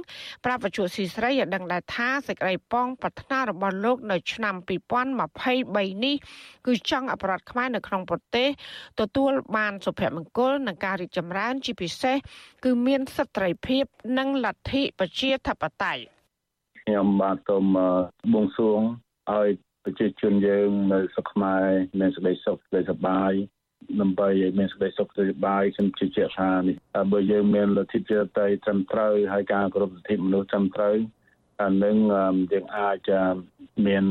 ប្រាប់វិទ្យុស៊ីស្រីឲ្យដឹងដែរថាសេចក្តីប៉ងប្រាថ្នារបស់លោកនៅឆ្នាំ2023នេះគឺចង់អបរដ្ឋខ្មែរនៅក្នុងប្រទេសទទួលបានសុភមង្គលនិងការរីកចម្រើនជាពិសេសគឺមានសិទ្ធិភាពនិងលទ្ធិប្រជាធិបតេយ្យ ខ្ញុំបាទសូមបួងសួងឲ្យប្រជាជនយើងនៅស្រុកខ្មែរមានសេចក្តីសុខសេចក្តីសប្បាយដើម្បីឲ្យមានសេចក្តីសុខសេចក្តីសប្បាយខ្ញុំជឿជាក់ថានេះបើយើងមានលទ្ធិប្រជាធិបតេយ្យត្រឹមត្រូវហើយការគោរពសិទ្ធិមនុស្សត្រឹមត្រូវអានឹងយើងអាចមាន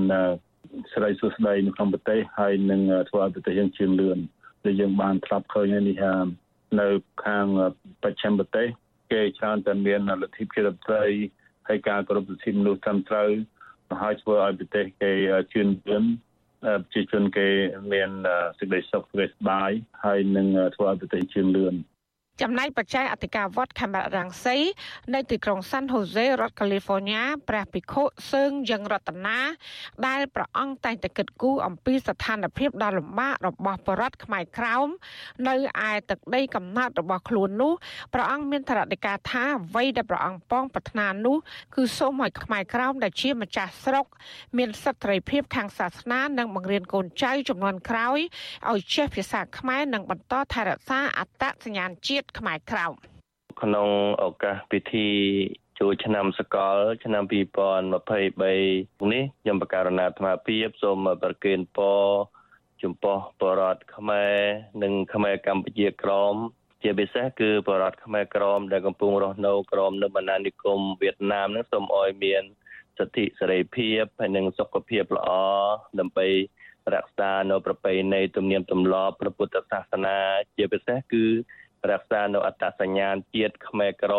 ស្រីសុស្ដីនៅក្នុងប្រទេសហើយនឹងធ្វើឲ្យប្រទេសយើងជឿនលឿនដែលយើងបានធ្លាប់ឃើញនេះនៅខាងបច្ចិមប្រទេសគេច្រើនតែមានលទ្ធិប្រជាធិបតេយ្យ ហើយការគោរពសិទ្ធិមនុស្សត្រឹមត្រូវហើយធ្វើឲ្យប្រទេសគេជឿនលឿនប្រជាជនគេមានសេចក្តីសុខសេចក្តីសប្បាយហើយនឹងធ្វើឲ្យប្រទេសជឿនលឿន ចំណែកបច្ច័យអធិការវត្តខេមរៈរាំងសីនៅទីក្រុងសាន់ហូសេរដ្ឋកាលីហ្វ័រញ៉ាព្រះភិក្ខុសើងយ៉ាងរតនាដែលព្រះអង្គតែងតែគិតគូរអំពីស្ថានភាពដ៏លំបាករបស់បរតខ្មែរក្រោមនៅឯទឹកដីកំណើតរបស់ខ្លួននោះព្រះអង្គមានថ្នាក់ការថាអ្វីដែលព្រះអង្គប៉ងប្រាថ្នានោះគឺសូមឲ្យខ្មែរក្រោមដែលជាម្ចាស់ស្រុក មានសិទ្ធិភាពខាងសាសនានិងបង្រៀនកូនចៅចំនួនក្រោយឲ្យចេះភាសាខ្មែរនិងបន្តថែរក្សាអត្តសញ្ញាណជាតិជាតិខ្មែរក្រោមក្នុងឱកាសពិធីចូលឆ្នាំសកល ឆ្នាំ2023នេះខ្ញុំបកករណាអាត្មាភាពសូមប្រគេនពរចំពោះបរតខ្មែរនិងខ្មែរកម្ពុជាក្រមជាពិសេសគឺបរតខ្មែរក្រមដែលកំពុងរស់នៅក្រមនៅបណ្ដានិគមវៀតណាមនឹងសូមអោយមានសិទ្ធិសេរីភាពហើយនិងសុខភាពល្អដើម្បីរក្សានៅប្រពៃណីទំនៀមទម្លាប់ព្រះពុទ្ធសាសនា ជាពិសេសគឺ រក្សានៅអត្តសញ្ញាណជាតិខ្មែរក្រ